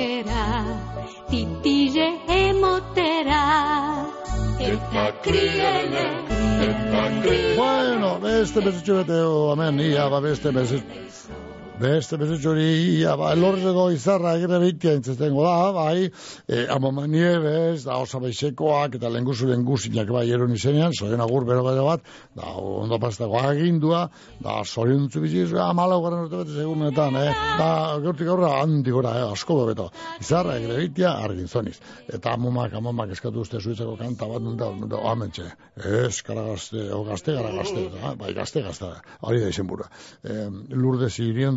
Bueno, beste bezutxo bete, oh, amen, ia, ba, beste bezutxo. Beste bezutxo hori, ia, ba, elorrezeko izarra egire behitia intzestengo da, bai, e, amoma niebez, da osa baizekoak, eta lenguzuren guzinak bai eron izenean, zoren agur bero bero bat, da ondo pastako agindua, da zorion dutzu amalau garen urte bete segunetan, eh? Da, gaurtik aurra, handi gora, eh? asko beto. Izarra egire behitia, argin. Eta amomak, amomak eskatu uste zuitzeko kanta bat, da, da, amentxe, ez, kara gazte, o gazte, gara gazte, bai, gazte, gazte, hori da izen burua. Eh, lurde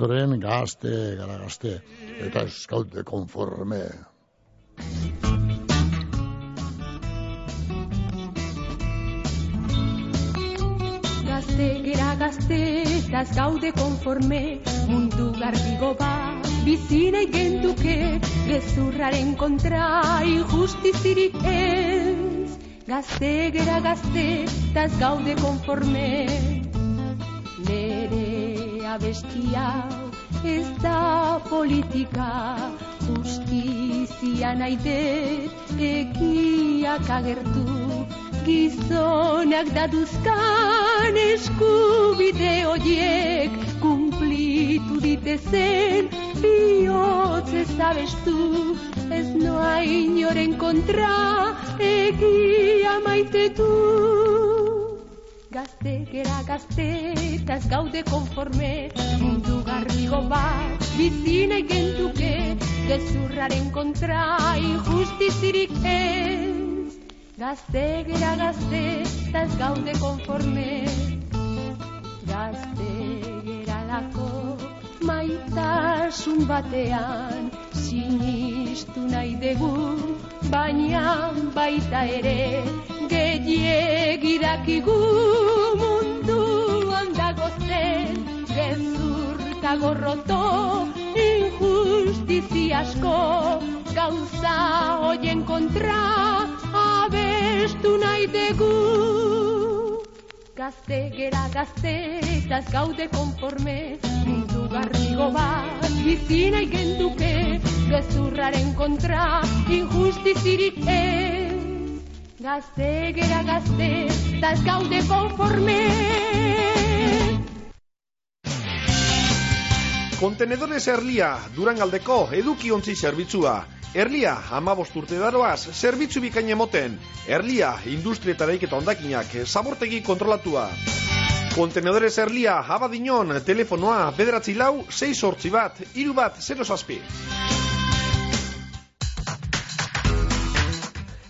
ziriendoren, gazte, gara gazte, eta eskaute konforme. Gazte, gera gazte, taz gaude konforme, mundu garbigo bat, bizinei genduke, gezurraren kontra, injustizirik ez. Gazte, gera gazte, taz gaude konforme, nere abestia, ez da politika, justizia dut, ekiak agertu, gizonak daduzkan eskubide horiek kumplitu ditezen bihotz ezabestu ez noa inoren kontra egia maitetu Gazte, gera gazte, eta ez gaude konforme mundu garrigo bat bizina gentuke gezurraren kontra injustizirik ez Gazte, gera gazte, eta ez gaude konforme. Gazte, gera lako, maitasun batean, sinistu nahi dugu, baina baita ere, gehiagidakigu mundu handago zen, gezur gorroto, injustizi asko, gauza hoien kontra, abestu nahi dugu. Gazte, gera gazte, eta gaude konforme, mundu garrigo bat, bizi nahi genduke, gezurraren kontra, injustizirik ez. Gazte, gera gazte, eta ez gaude konforme. Kontenedores Erlia, Durangaldeko edukiontzi zerbitzua. Erlia, amabost urte daroaz, zerbitzu bikain emoten. Erlia, industrietareik eta ondakinak, zabortegi kontrolatua. Kontenedores Erlia, abadinon, telefonoa, bederatzi lau, 6 sortzi bat, iru bat, 0 zazpi.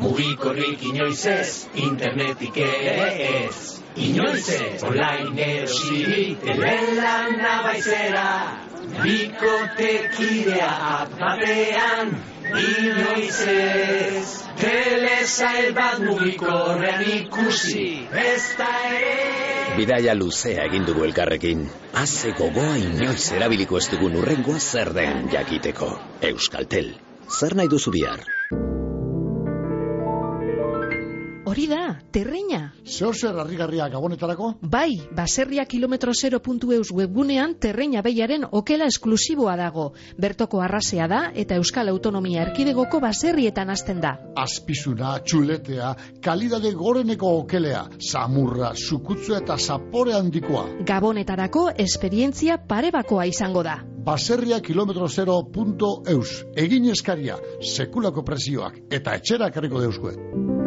mugikorrik inoiz ez, internetik ere ez. Inoiz ez, online erosi, telelan nabaizera. Bikotekidea apatean, inoiz ez. Telesail bat mugikorrean ikusi, ez da ere. Bidaia luzea egin dugu elkarrekin. Haze gogoa inoiz erabiliko ez dugun urrengoa zer den jakiteko. Euskaltel, zer nahi duzu bihar? Hori da, terreina. Zeo zer harrigarria gabonetarako? Bai, baserria kilometro 0.eus webgunean terreina behiaren okela esklusiboa dago. Bertoko arrasea da eta Euskal Autonomia Erkidegoko baserrietan hasten da. Azpizuna, txuletea, kalidade goreneko okelea, samurra, sukutzua eta zapore handikoa. Gabonetarako esperientzia parebakoa izango da. Baserria kilometro 0.eus, egin eskaria, sekulako presioak eta etxera karriko deuzkue.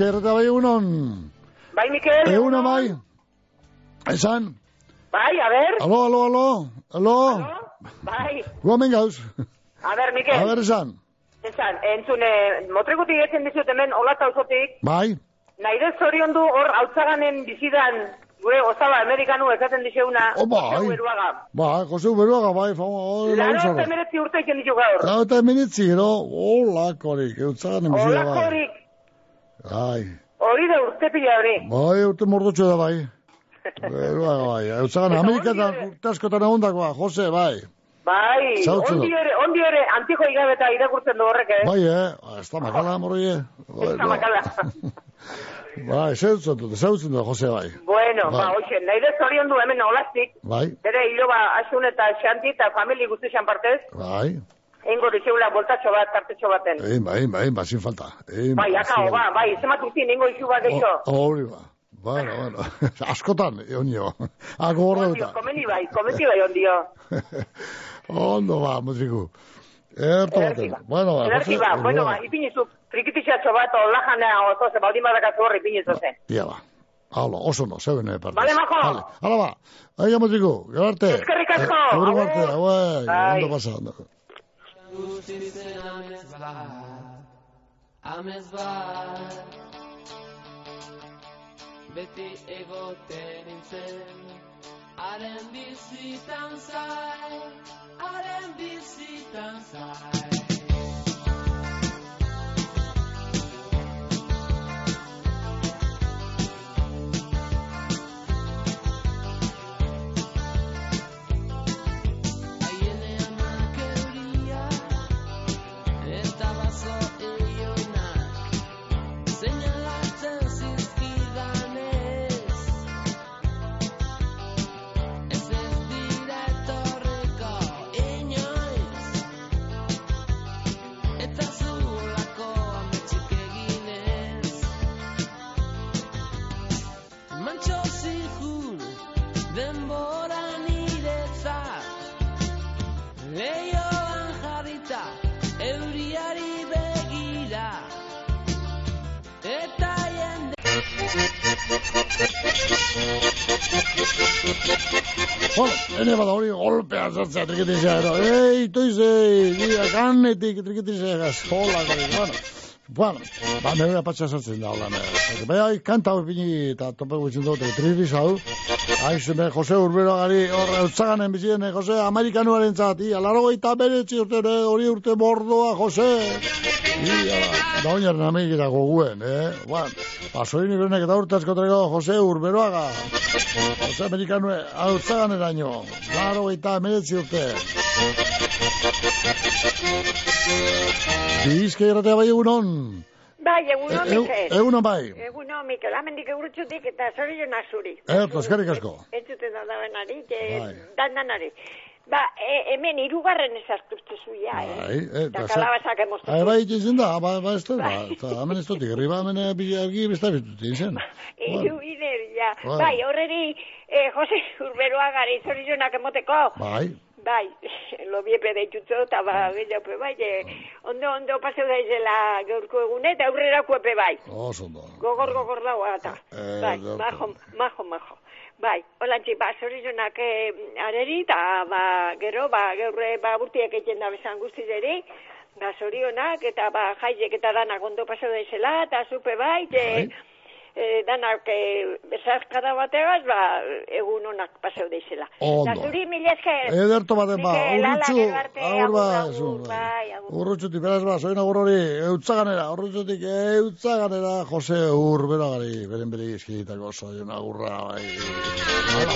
Bizka irratia bai egunon. Bai, Mikel. Egunon bai. Esan. Bai, a ber. Alo, alo, alo. Alo. Bai. Guamen gauz. A ber, Mikel. A ber, esan. Esan, entzune, motrekutik etzen dizut hemen, olata auzotik, Bai. nahi dez zorion du hor hautzaganen bizidan, gure ozala amerikanu esaten dizeuna, Oh, bai. Jose Beruaga. Bai, Jose bai, famo. Laro eta emeretzi urte iken ditu gaur. Laro eta emeretzi, gero, olakorik, eutzagan emizia, bai. Olakorik, Bai, hori da urte pila hori. bai, urte mordutxo da, bai. *laughs* Beruaga, bai, eutzagan Amerika eta urte askotan egondakoa, Jose, bai. Bai, ondi ere, ondi ere, antiko igabeta irakurtzen du horrek, eh? Bai, eh, ez da makala, morri, eh. Bai, Ez da makala. *laughs* Bai, zeutzen dut, zeutzen dut, Jose, bai. Bueno, Bai. ba, hoxe, nahi dez zorion du hemen olastik, Bai, bere hiloba asun eta xanti eta famili guzti partez, bai, Eingo dizeula voltatxo bat, tartetxo baten. egin, bai, bai, bai, sin falta. Egin, Bai, akao, ba, bai, zemat urtin, ingo izu bat eixo. Hori ba. Bueno, bueno. *laughs* Askotan, onio. *laughs* Ako gorda Ondio, duta. komeni bai, komeni bai ondio. *laughs* Ondo ba, mutriku. Erto baten. Bueno, ba. Jose, ba, bueno, ba, ipinizu, trikitixatxo bat, olajana, oso, ze, baldin badakatzu horri ipinizu zen. Ia ba. Hala, oso no, zeuen ere partez. Vale, majo. Vale, hala ba. Aia, mutriku, gero arte. Eskerrik asko. Eh, Gero arte, Agur. guai, Bai. ondo pasa. ondo. Amez bat Beti egoten nintzen Haren bizitan zai Haren bizitan zai ene bada hori golpea zartzea trikitizea, ero. Ei, toize, dira, ganetik trikitizea, gaz, hola, gari, bueno. Bueno, ba, nire apatxa sartzen da, hola, nire. Bai, ai, kanta hori pini, eta tope gutxin dut, trikitiz hau. Aizeme, Jose Urbero gari, horre, utzaganen bizien, Jose, Amerikanuaren zati, gaita beretzi urte, hori urte bordoa, Jose. Ia, da oinaren amigera goguen, eh? Bueno, pasoin irenek eta urte askotreko Jose Urberoaga. Jose Amerikanue, hau zagan eraino. Laro gaita emeretzi urte. Bizka irratea bai egunon. Bai, egunon, E- Mikel. egunon bai. Egunon, Mikel, amendik eurutxutik eta zorionak zuri. Erto, eskerrik asko. Entzuten da dabenari, Bai. dan danari. Ba, e, hemen irugarren ezartuzte zuia, eh? Bai, eh, Eta eta kalabazak emoztu. Ai, bai, itzen da, ba, ba, ez da, ba, eta hemen ez dut, herri ba, hemen eh, bi argi besta bitut, izen. Iru ja. Bai. Bai, horreri, eh, Jose Urberoagari zorionak emoteko. Bai, Bai, lo biepe deitutzo, eta ba, gehiago bai, eh, ondo, ondo paseu daizela gaurko egune, eta aurrerako epe bai. oso ondo. Gogor, gogor dagoa eta. Eh, bai, majo, majo, majo. Bai, holantzi, ba, zorizonak eh, areri, eta, ba, gero, ba, geurre, ba, burtiak egiten da bezan guztideri, ba, zorionak, eta, ba, jaizek eta danak ondo pasau daizela, eta zupe bai, te, Eh, e, danak e, eh, bezarkada bategaz, ba, egun honak paseu deizela. Ondo. Da zuri mila. Ederto baten ba, urrutxu, agur ba, agur, bai, bai, agur. Urrutxutik, beraz ba, zoin agur hori, eutzaganera, urrutxutik, eutzaganera, Jose Ur, beragari, beren bere izkitako zoin agurra, bai. Hala,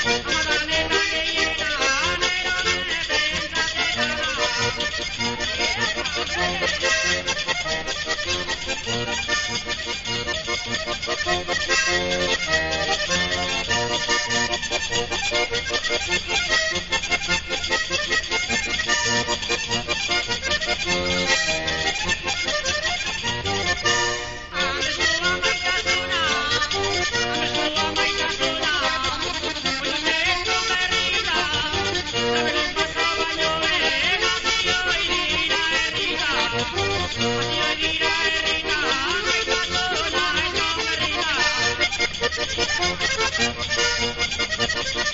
ba. *laughs* Thank you.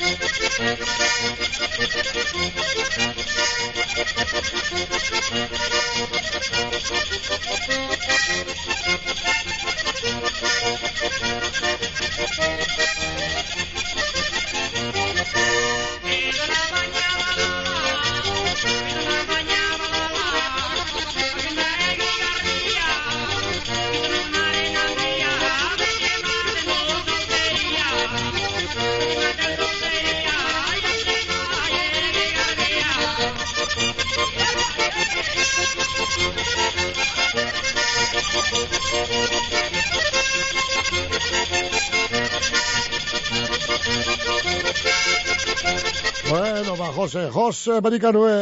Bueno, ba, Jose, Jose, berikanue.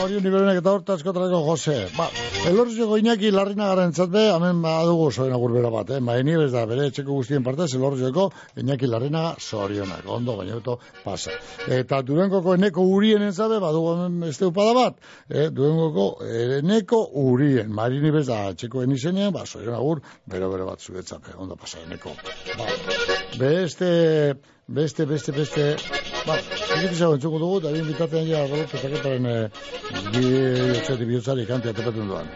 Hori uniberenek eta hortazko trako Jose. Ba, elorrizeko Iñaki larrina garantzat be, hemen badugu soen agur bera bat, eh? Maeni bez da, bere etxeko guztien partez, elorrizeko Iñaki larrina zorionak, ondo, baina beto pasa. Eta durenkoko eneko urien entzabe, badugu hemen este upada bat, eh? Durenkoko eneko urien, marini bez da, etxeko enizenean, ba, zorion agur, bero bero bat zuetzape, ondo pasa, eneko. Ba, beste, beste, beste, beste, ba, egiten zago entzuko dugu, eta bien bitartean ja, Rodolfo Zaketaren eh, bi otxeti bihotzari kantia topetzen duan.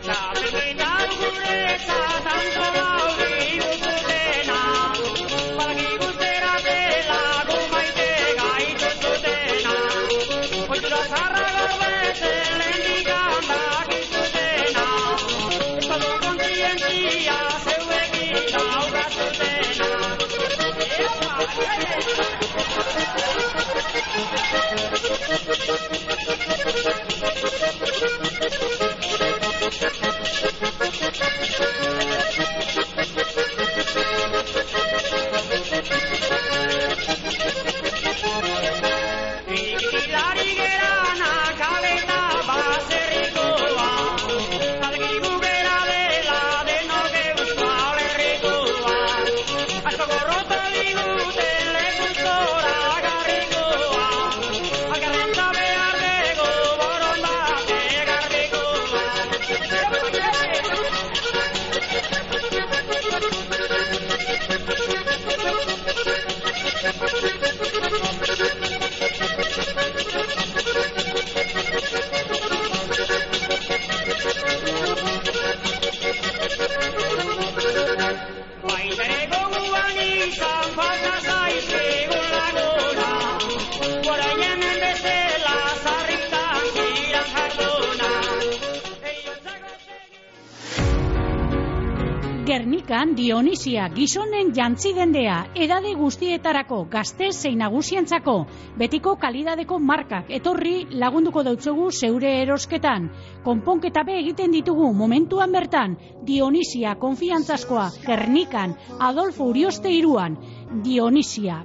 Dionisia gizonen jantzi dendea edade guztietarako gazte zein nagusientzako betiko kalidadeko markak etorri lagunduko dautzugu zeure erosketan. Konponketa be egiten ditugu momentuan bertan Dionisia konfiantzazkoa Gernikan Adolfo Urioste iruan Dionisia.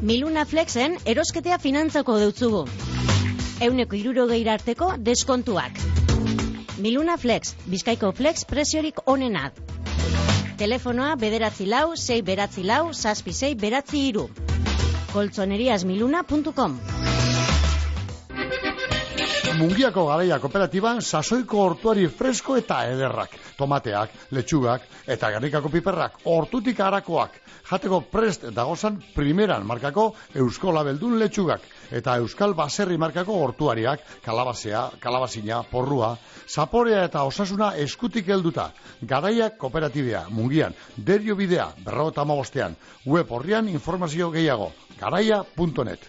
Miluna Flexen erosketea finantzako deutzugu. Euneko irurogeira arteko deskontuak. Miluna Flex, Bizkaiko Flex preziorik onenat. Telefonoa bederatzi lau, sei beratzi lau, saspi sei beratzi iru. koltzoneriasmiluna.com Mungiako garaia kooperatiban sasoiko hortuari fresko eta ederrak. Tomateak, letxugak eta garrikako piperrak, hortutik harakoak. Jateko prest dagozan primeran markako Eusko Labeldun letxugak. Eta Euskal Baserri markako hortuariak, kalabazea, kalabazina, porrua, zaporea eta osasuna eskutik helduta. Garaia kooperatibea, mungian, derio bidea, berrota amabostean. Web horrian informazio gehiago, garaia.net.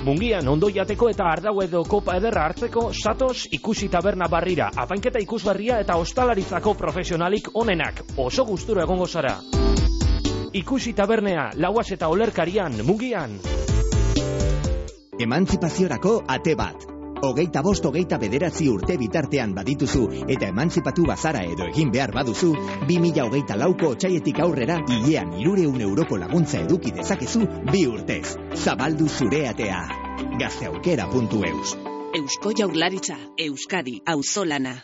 Mungian ondo jateko eta ardau edo kopa ederra hartzeko satoz ikusi taberna barrira, apainketa ikusgarria eta ostalaritzako profesionalik onenak, oso gusturo egongo zara. Ikusi tabernea, lauaz eta olerkarian, Mungian. Emantzipaziorako ate bat. Hogeita bost hogeita bederatzi urte bitartean badituzu eta emantzipatu bazara edo egin behar baduzu, 2000 hogeita lauko otxaietik aurrera hilean irureun euroko laguntza eduki dezakezu bi urtez. Zabaldu zure atea. Gazteaukera.eus Eusko Jaurlaritza, Euskadi, Auzolana.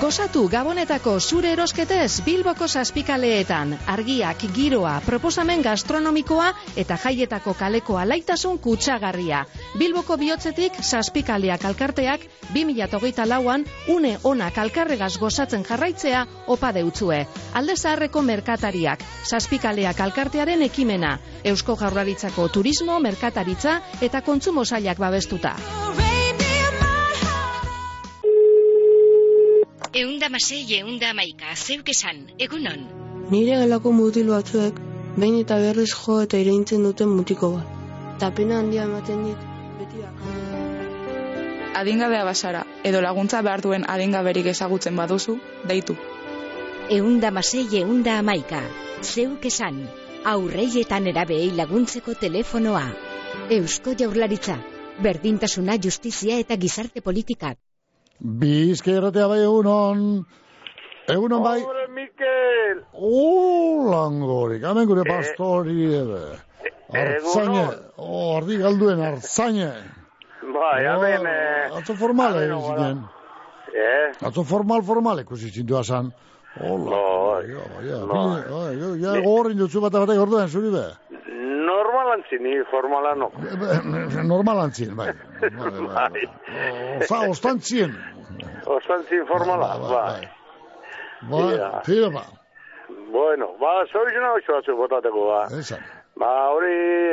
Gozatu Gabonetako zure erosketez Bilboko zazpikaleetan, argiak, giroa, proposamen gastronomikoa eta jaietako kaleko alaitasun kutsagarria. Bilboko bihotzetik zazpikaleak alkarteak 2008 lauan une onak alkarregaz gozatzen jarraitzea opa deutzue. Alde zaharreko merkatariak, zazpikaleak alkartearen ekimena, Eusko Jaurlaritzako turismo, merkataritza eta kontsumo zailak babestuta. Eunda masei, eunda amaika, zeuk esan, egunon. Nire gelako mutil batzuek, behin eta berriz jo eta ireintzen duten mutiko bat. Eta pena handia ematen dit, beti Adingabea basara, edo laguntza behar duen adingaberik ezagutzen baduzu, deitu. Eunda masei, eunda amaika, zeuk esan, aurrei eta nerabei laguntzeko telefonoa. Eusko jaurlaritza, berdintasuna justizia eta gizarte politikak. Bizke erratea bai egunon. Egunon bai. Hombre, Mikel. Uh, langorik. Hemen gure pastori ere. Artzaine. Oh, ardi galduen artzaine. Bai, hemen... eh, Atzo formale hemen zinen. Eh? Atzo formal formal ikusi zintu asan. Hola. Bai. Ja, Bai. ja, gogorrin dutzu bat batek orduen, zuri be. Normalan zini, formala no. Normalantzien, bai. *laughs* Bai. Osta, ostantzien. Ostantzin formala, bai. Bai, tira ba. Bueno, ba, zorizuna oso batzu botateko, ba. Esan. Ba, hori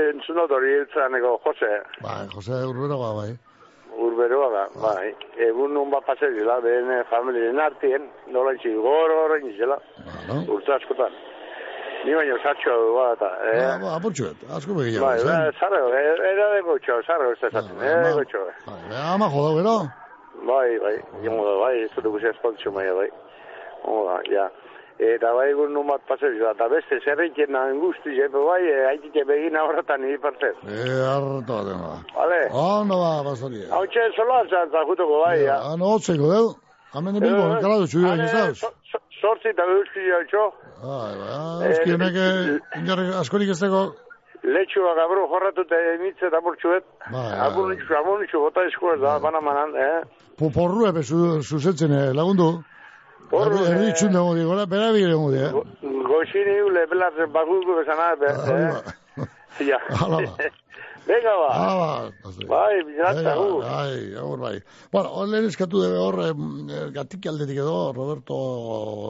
entzun dut hori hiltzaneko Jose, Bai, Jose Urbero ba, bai. Urberoa da, bai. Egun nun bat pase dila, behen eh, familien artien, nola itxi, goro horrein izela, urte askotan. Ni baino zatxo du bat, eta, eh? Ba, ba, apurtxuet, asko begia. Bai, ba, zarro, eh, era de gocho, zarro, ez da zaten, eh, de gocho. Ama jodo, gero. Bai, bai, jongo da, bai, ez dut guzia espontxo maia, bai. Jongo da, ja. Eta bai egun nun bat pase dila, eta beste zerreiken nahen guzti, jepe bai, eh, haitik begin ahorratan nire partez. E, harto baten ba. Vale? Ondo ba, pastori. Hau txe, sola zantzak jutuko, bai, ja. Ano, otzeko, deu. Hemen de bilbo, Eh, kaladu txuio, ane, gizauz. so- so- Sortzi eta euski jauntxo, Bai, bai, euski honek ingarri askorik ez dago. letxua gabru jorratute mitze eta burtsuet. Bai, Abunitxu, abunitxu, bota esku ez da, bana manan, eh? Po- Porru epe zu- zuzentzen eh, lagundu. Erdi- Erdi eh. txun dugu, digo, bera bire dugu, eh. Goxini ule, baguko bezana, be, eh? *laughs* Ja. Hala ba. *laughs* Venga, ba. Hala ba. Bai, bizarta, Venga, gu. Bai, agur bai. Bueno, hor lehen eskatu debe hor, em, eh, gatik aldetik edo, Roberto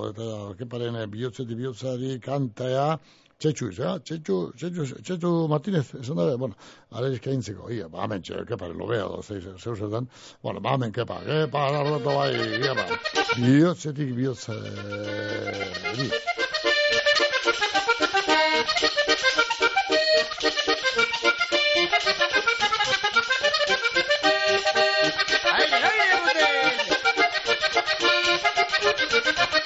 eta keparen eh, bihotzetik bihotzari kantea, Txetxu iz, eh? Txetxu, Txetxu, Txetxu Martínez, esan dabe, bueno, are eskaintzeko, ia, ba, hemen, txe, kepare, lo bea, do, zeu zeu zertan, bueno, ba, hemen, kepa, kepa, Roberto, bai, ia, ba, bihotzetik bihotzari. Bizkargitik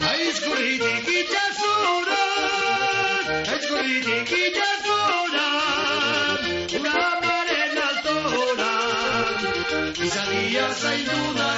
Aizkurritik itxasora, aizkurritik itxasora, ura maren altora, izagia zaindu daigun,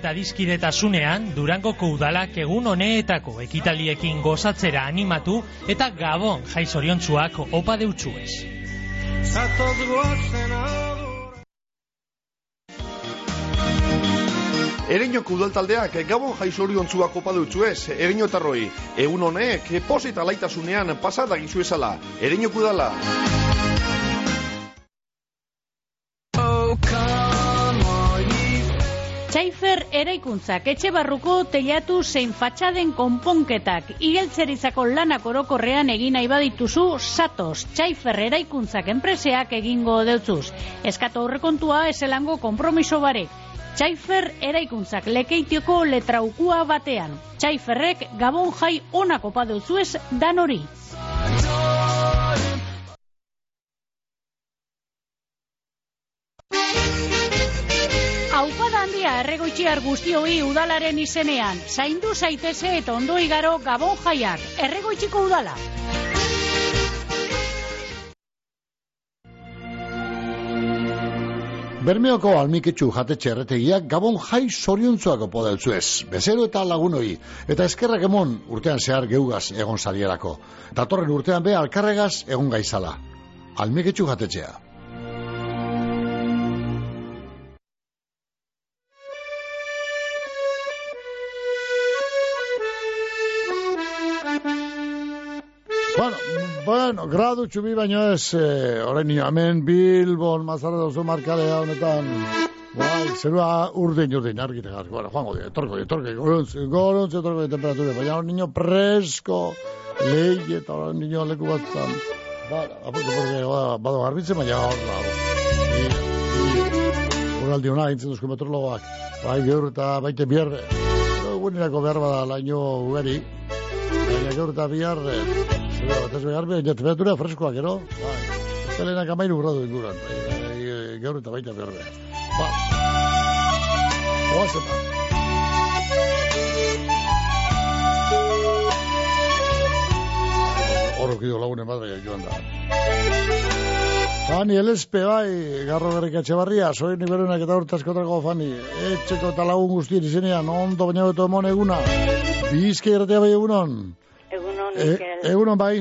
eta dizkidetasunean, Durangoko udalak egun honeetako ekitaliekin gozatzera animatu eta gabon jaizoriontsuak opa deutsuez. Ereñoko udaltaldeak gabon jaizoriontzuak opa dutzuez, ereñotarroi. Egun honek, posita laitasunean pasada gizuezala. Ereñoko udala. Eraikuntzak etxe barruko teilatu zein fatxaden konponketak igeltzerizako lanak orokorrean egin nahi badituzu satos Txaifer eraikuntzak enpreseak egingo deutzuz. Eskatu aurrekontua eselango konpromiso bare. Txaifer eraikuntzak lekeitioko letraukua batean. Txaiferrek gabon jai onako padeuzuez dan hori. Erregoitxiar guztioi udalaren izenean. Zaindu zaiteze eta ondo igaro gabon jaiak. Erregoitxiko udala. Bermeoko almiketxu jatetxe erretegiak gabon jai zoriontzuako podeltzu ez. Bezero eta lagunoi. Eta eskerrak emon urtean zehar geugaz egon zarierako. Datorren urtean be alkarregaz egon gaizala. Almiketxu jatetxea. Bueno, gradu txubi baino ez, eh, orain hemen Bilbon, mazarra dauzu markalea honetan, bai, zerua urdin, urdin, argite garri, bueno, joango di, etorko di, etorko di, gorontz, gorontz, etorko di temperatura, baina orain nio presko, lehi eta orain nio leku batzan, bueno, apurtu, porque, ba, bado garbitzen, baina hor, ba, uraldi hona, intzen duzko metrologoak, bai, gaur eta baite bierre, guenerako behar bada laino ugari, baina gaur eta bierre, Zero, batez behar behar, ja, temperatura freskoak, ero? Bai, estelenak amairu gradu inguran, bai, bai, gaur eta baita behar behar. Ba, oaz eta. Horro kido lagunen bat bai, joan da. Fani, elespe, bai, garro berrik etxebarria, soin iberunak eta urtaskotrako Fani, etxeko eta lagun guztien izenean, ondo baina beto emon eguna, bizke erratea bai egunon. Egunon, E, Mikel. egunon bai,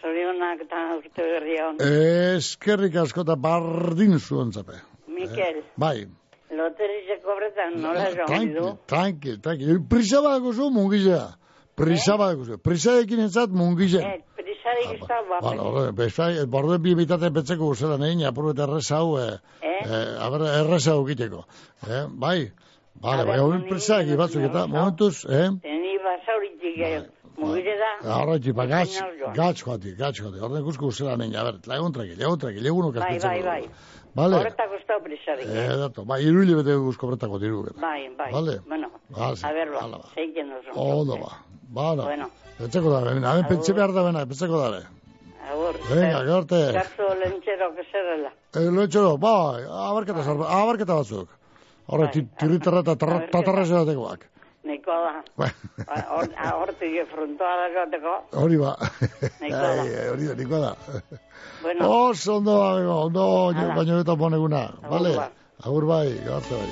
Zorionak eta urte berria on. eskerrik asko eta bardin zuen zape. Mikel, Bai, loterize kobretan nola joan tranquil, du? tranquil, tranquil. Prisa badako zu mungizea. Prisa badako zu. Prisa ekin entzat mungizea. Eh, prisarik ez da, ba, Bala, horre, bezai, borde bi bitate betzeko guzela nein, apur eta errez hau, eh, Eh? eh, errez hau egiteko. Eh, bai, bale, bai, hori prisa egi batzuk eta, momentuz, eh, Teni basauritik eh, mugire da. Arraiti, ba, gatz, Baina joan. gatz joati, gatz joati. Horren ikusko guzela nein, a ber, lagun traki, lagun traki, lagun Bai, bai, bai. Vale. Horretako ez da prisarik. Eh, dato, bai, iru hilabete guzko bretako diru. Bai, bai. Vale. Bueno, Ah, sí, a ver, hala ba, zeiken oso. Ondo ba. Bala. Bueno. Etzeko da, hemen, hemen pentsa behar da bena, pentsako da. Agur. Venga, garte. Garzo lentxero que zerrela. Eh, lo etxero, bai, abarketa, zarba, abarketa batzuk. Horre, Bai, tirritarra eta tatarra zeatekoak. Niko da. Bai. Hor- Hortik frontoa jateko. Hori ba. Nahikoa da. Hori da, niko da. Bueno. Oso ondo, amigo, ondo, baino eta boneguna. Agur Vale? ba. Agur bai, garte bai.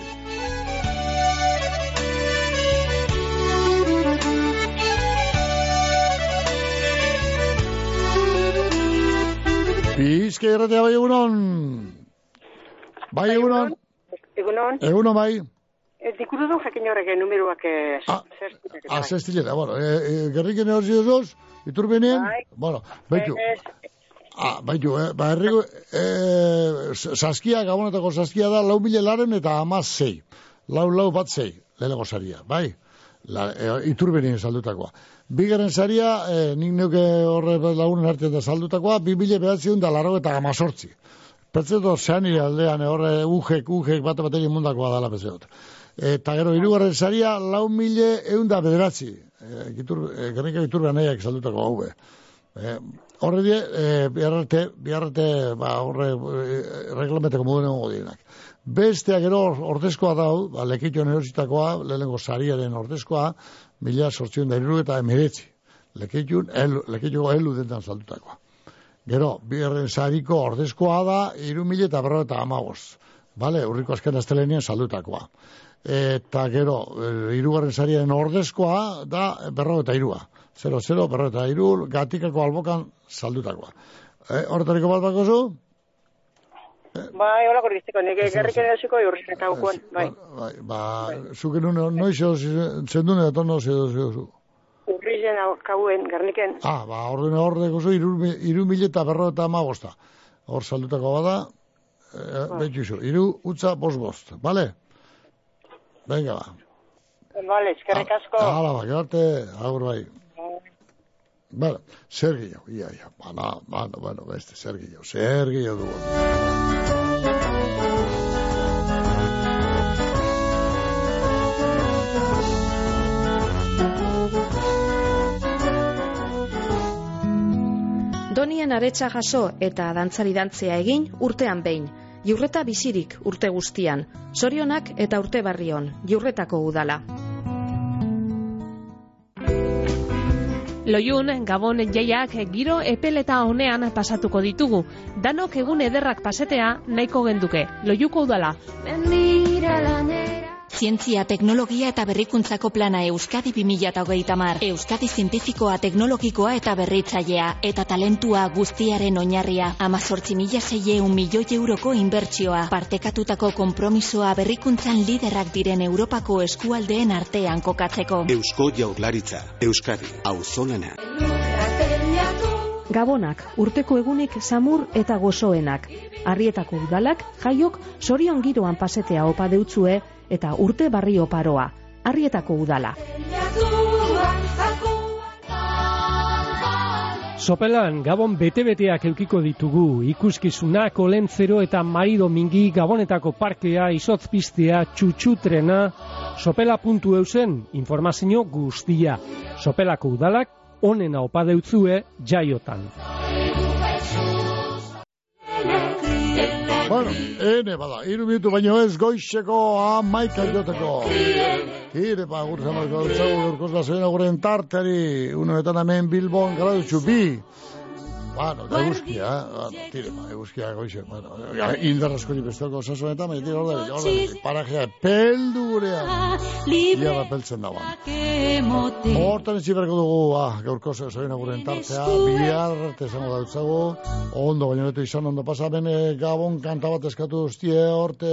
Bizke irratia bai egunon. Bai egunon. Egunon, Egunon bai. Ez dikuru du jakin horrek numeroak eh. Ah, zestileta, bueno, e, e, gerriken hor ziduz, iturbinen, bueno, baitu, ah, baitu, eh, ba, herriko, e, saskia, gabonetako saskia da, lau mila laren eta ama zei, lau, lau bat zei, lehenengo saria, bai, La, e, iturbinen saldutakoa. Bigaren saria, e, nik neuke horre lagunen artean da saldutakoa, bi mila behatzion da laro eta amazortzi. Petzeto zean aldean, eh, horre ujek, ujek, bate batekin mundakoa dala petzetot. Eta gero, irugarren saria, lau mile eunda bederatzi. E, gitur, e, gernika giturbean nahiak saldutako hau be. E, horre die, e, biharrate, biharrate, ba, horre, e, reglamenteko modu nengo dienak. Bestea gero ordezkoa dau, ba, lekitioan erositakoa, lehenengo sariaren ordezkoa, mila sortzion da iru eta emeretzi. Lekitioan, elu, lekitioan elu dentan saldutakoa. Gero, biherren sariko ordezkoa da, iru mila eta berro eta amagoz. Bale, urriko azken astelenean saldutakoa. Eta gero, eh, irugarren sariaren ordezkoa da berro eta irua. 0-0, berro eta iru, gatikako albokan saldutakoa. Eh, horretariko bat bako zu? Bai, hola korriztiko, nire gerriken erosiko urrizan eta gukuan, bai. Bai, ba, zuken une, noiz edo zendune da tono edo zu. Urrizan kauen, gerniken. Ah, ba, ordene ordeko zu, iru, mi- iru mila eta berro eta amagosta. Hor saldutako bada, eh, betxu zu, iru utza bost bost, bale? Venga, ba. Vale, eskerrik asko. Hala, ba, gerarte, agur bai. Bueno, zer gehiago, ia, ia, bana, bana, bueno, beste, zer gehiago, zer gehiago dugu. Donien aretsa jaso eta dantzari dantzea egin urtean behin. Jurreta bizirik urte guztian. Sorionak eta urte barrion. Jurretako udala. Loiun, Gabon jaiak giro epeleta honean pasatuko ditugu. Danok egun ederrak pasetea nahiko genduke. Loiuko udala. Zientzia, teknologia eta berrikuntzako plana Euskadi 2030 mar. Euskadi zientifikoa, teknologikoa eta berritzailea. Eta talentua guztiaren oinarria. Amazortzi mila zeieun milioi euroko inbertsioa. Partekatutako konpromisoa berrikuntzan liderrak diren Europako eskualdeen artean kokatzeko. Eusko Jaurlaritza, Euskadi, auzolana. Gabonak, urteko egunik samur eta gozoenak. Arrietako udalak, jaiok, sorion giroan pasetea opa deutzue eta urte barri oparoa. Arrietako udala. Sopelan, Gabon bete-beteak eukiko ditugu, ikuskizunak, olentzero eta marido mingi, Gabonetako parkea, izotzpistea, txutxutrena, sopela.eusen informazio guztia. Sopelako udalak, onena opa deutzue jaiotan. Bueno, ene bada, iru minutu baino ez goizeko amaika joteko. Kire, pa, gurtzen da zoen aguren tartari, unoetan hemen Bilbon, gradutxu bi. Bueno, da eguzkia, eh? Bueno, tire, pa, eguzkia goize. Bueno, indar asko ni bestoko osasun eta, baina tire, hor da, parajea, peldu gurean. Ia da peltzen dagoan. Hortan etxi berko dugu, ah, gaurko zoen aguren tartea, bihar arte izango dautzagu, ondo, baina netu izan ondo pasa, bene gabon kanta bat eskatu duztie, horte,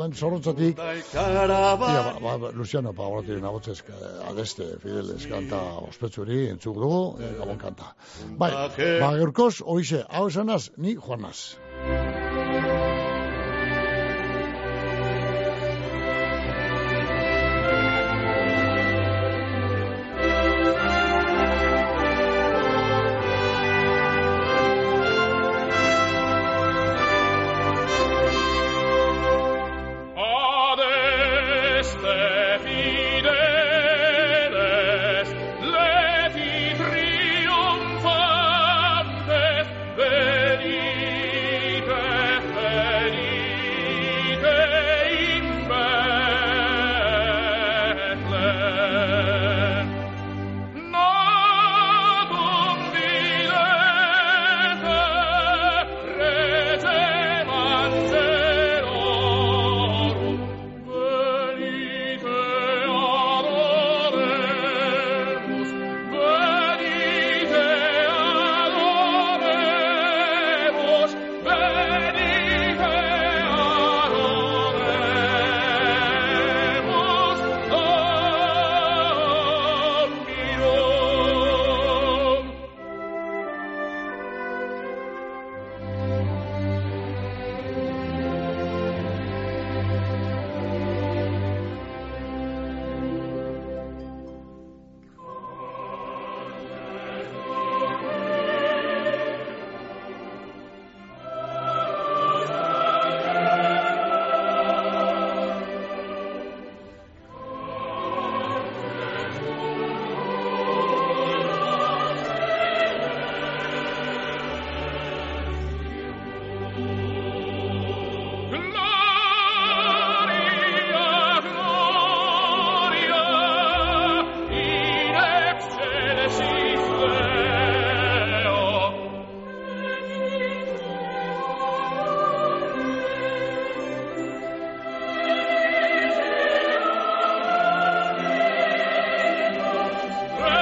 ben zorrotzatik. Ia, ba, ba, ba, Luciano, pa, horti, nabotzez, adeste, Fideles, kanta ospetsuri, entzuk dugu, eh, gabon kanta. Bai, ba, gaurkoz, oize, hau esanaz, ni joanaz.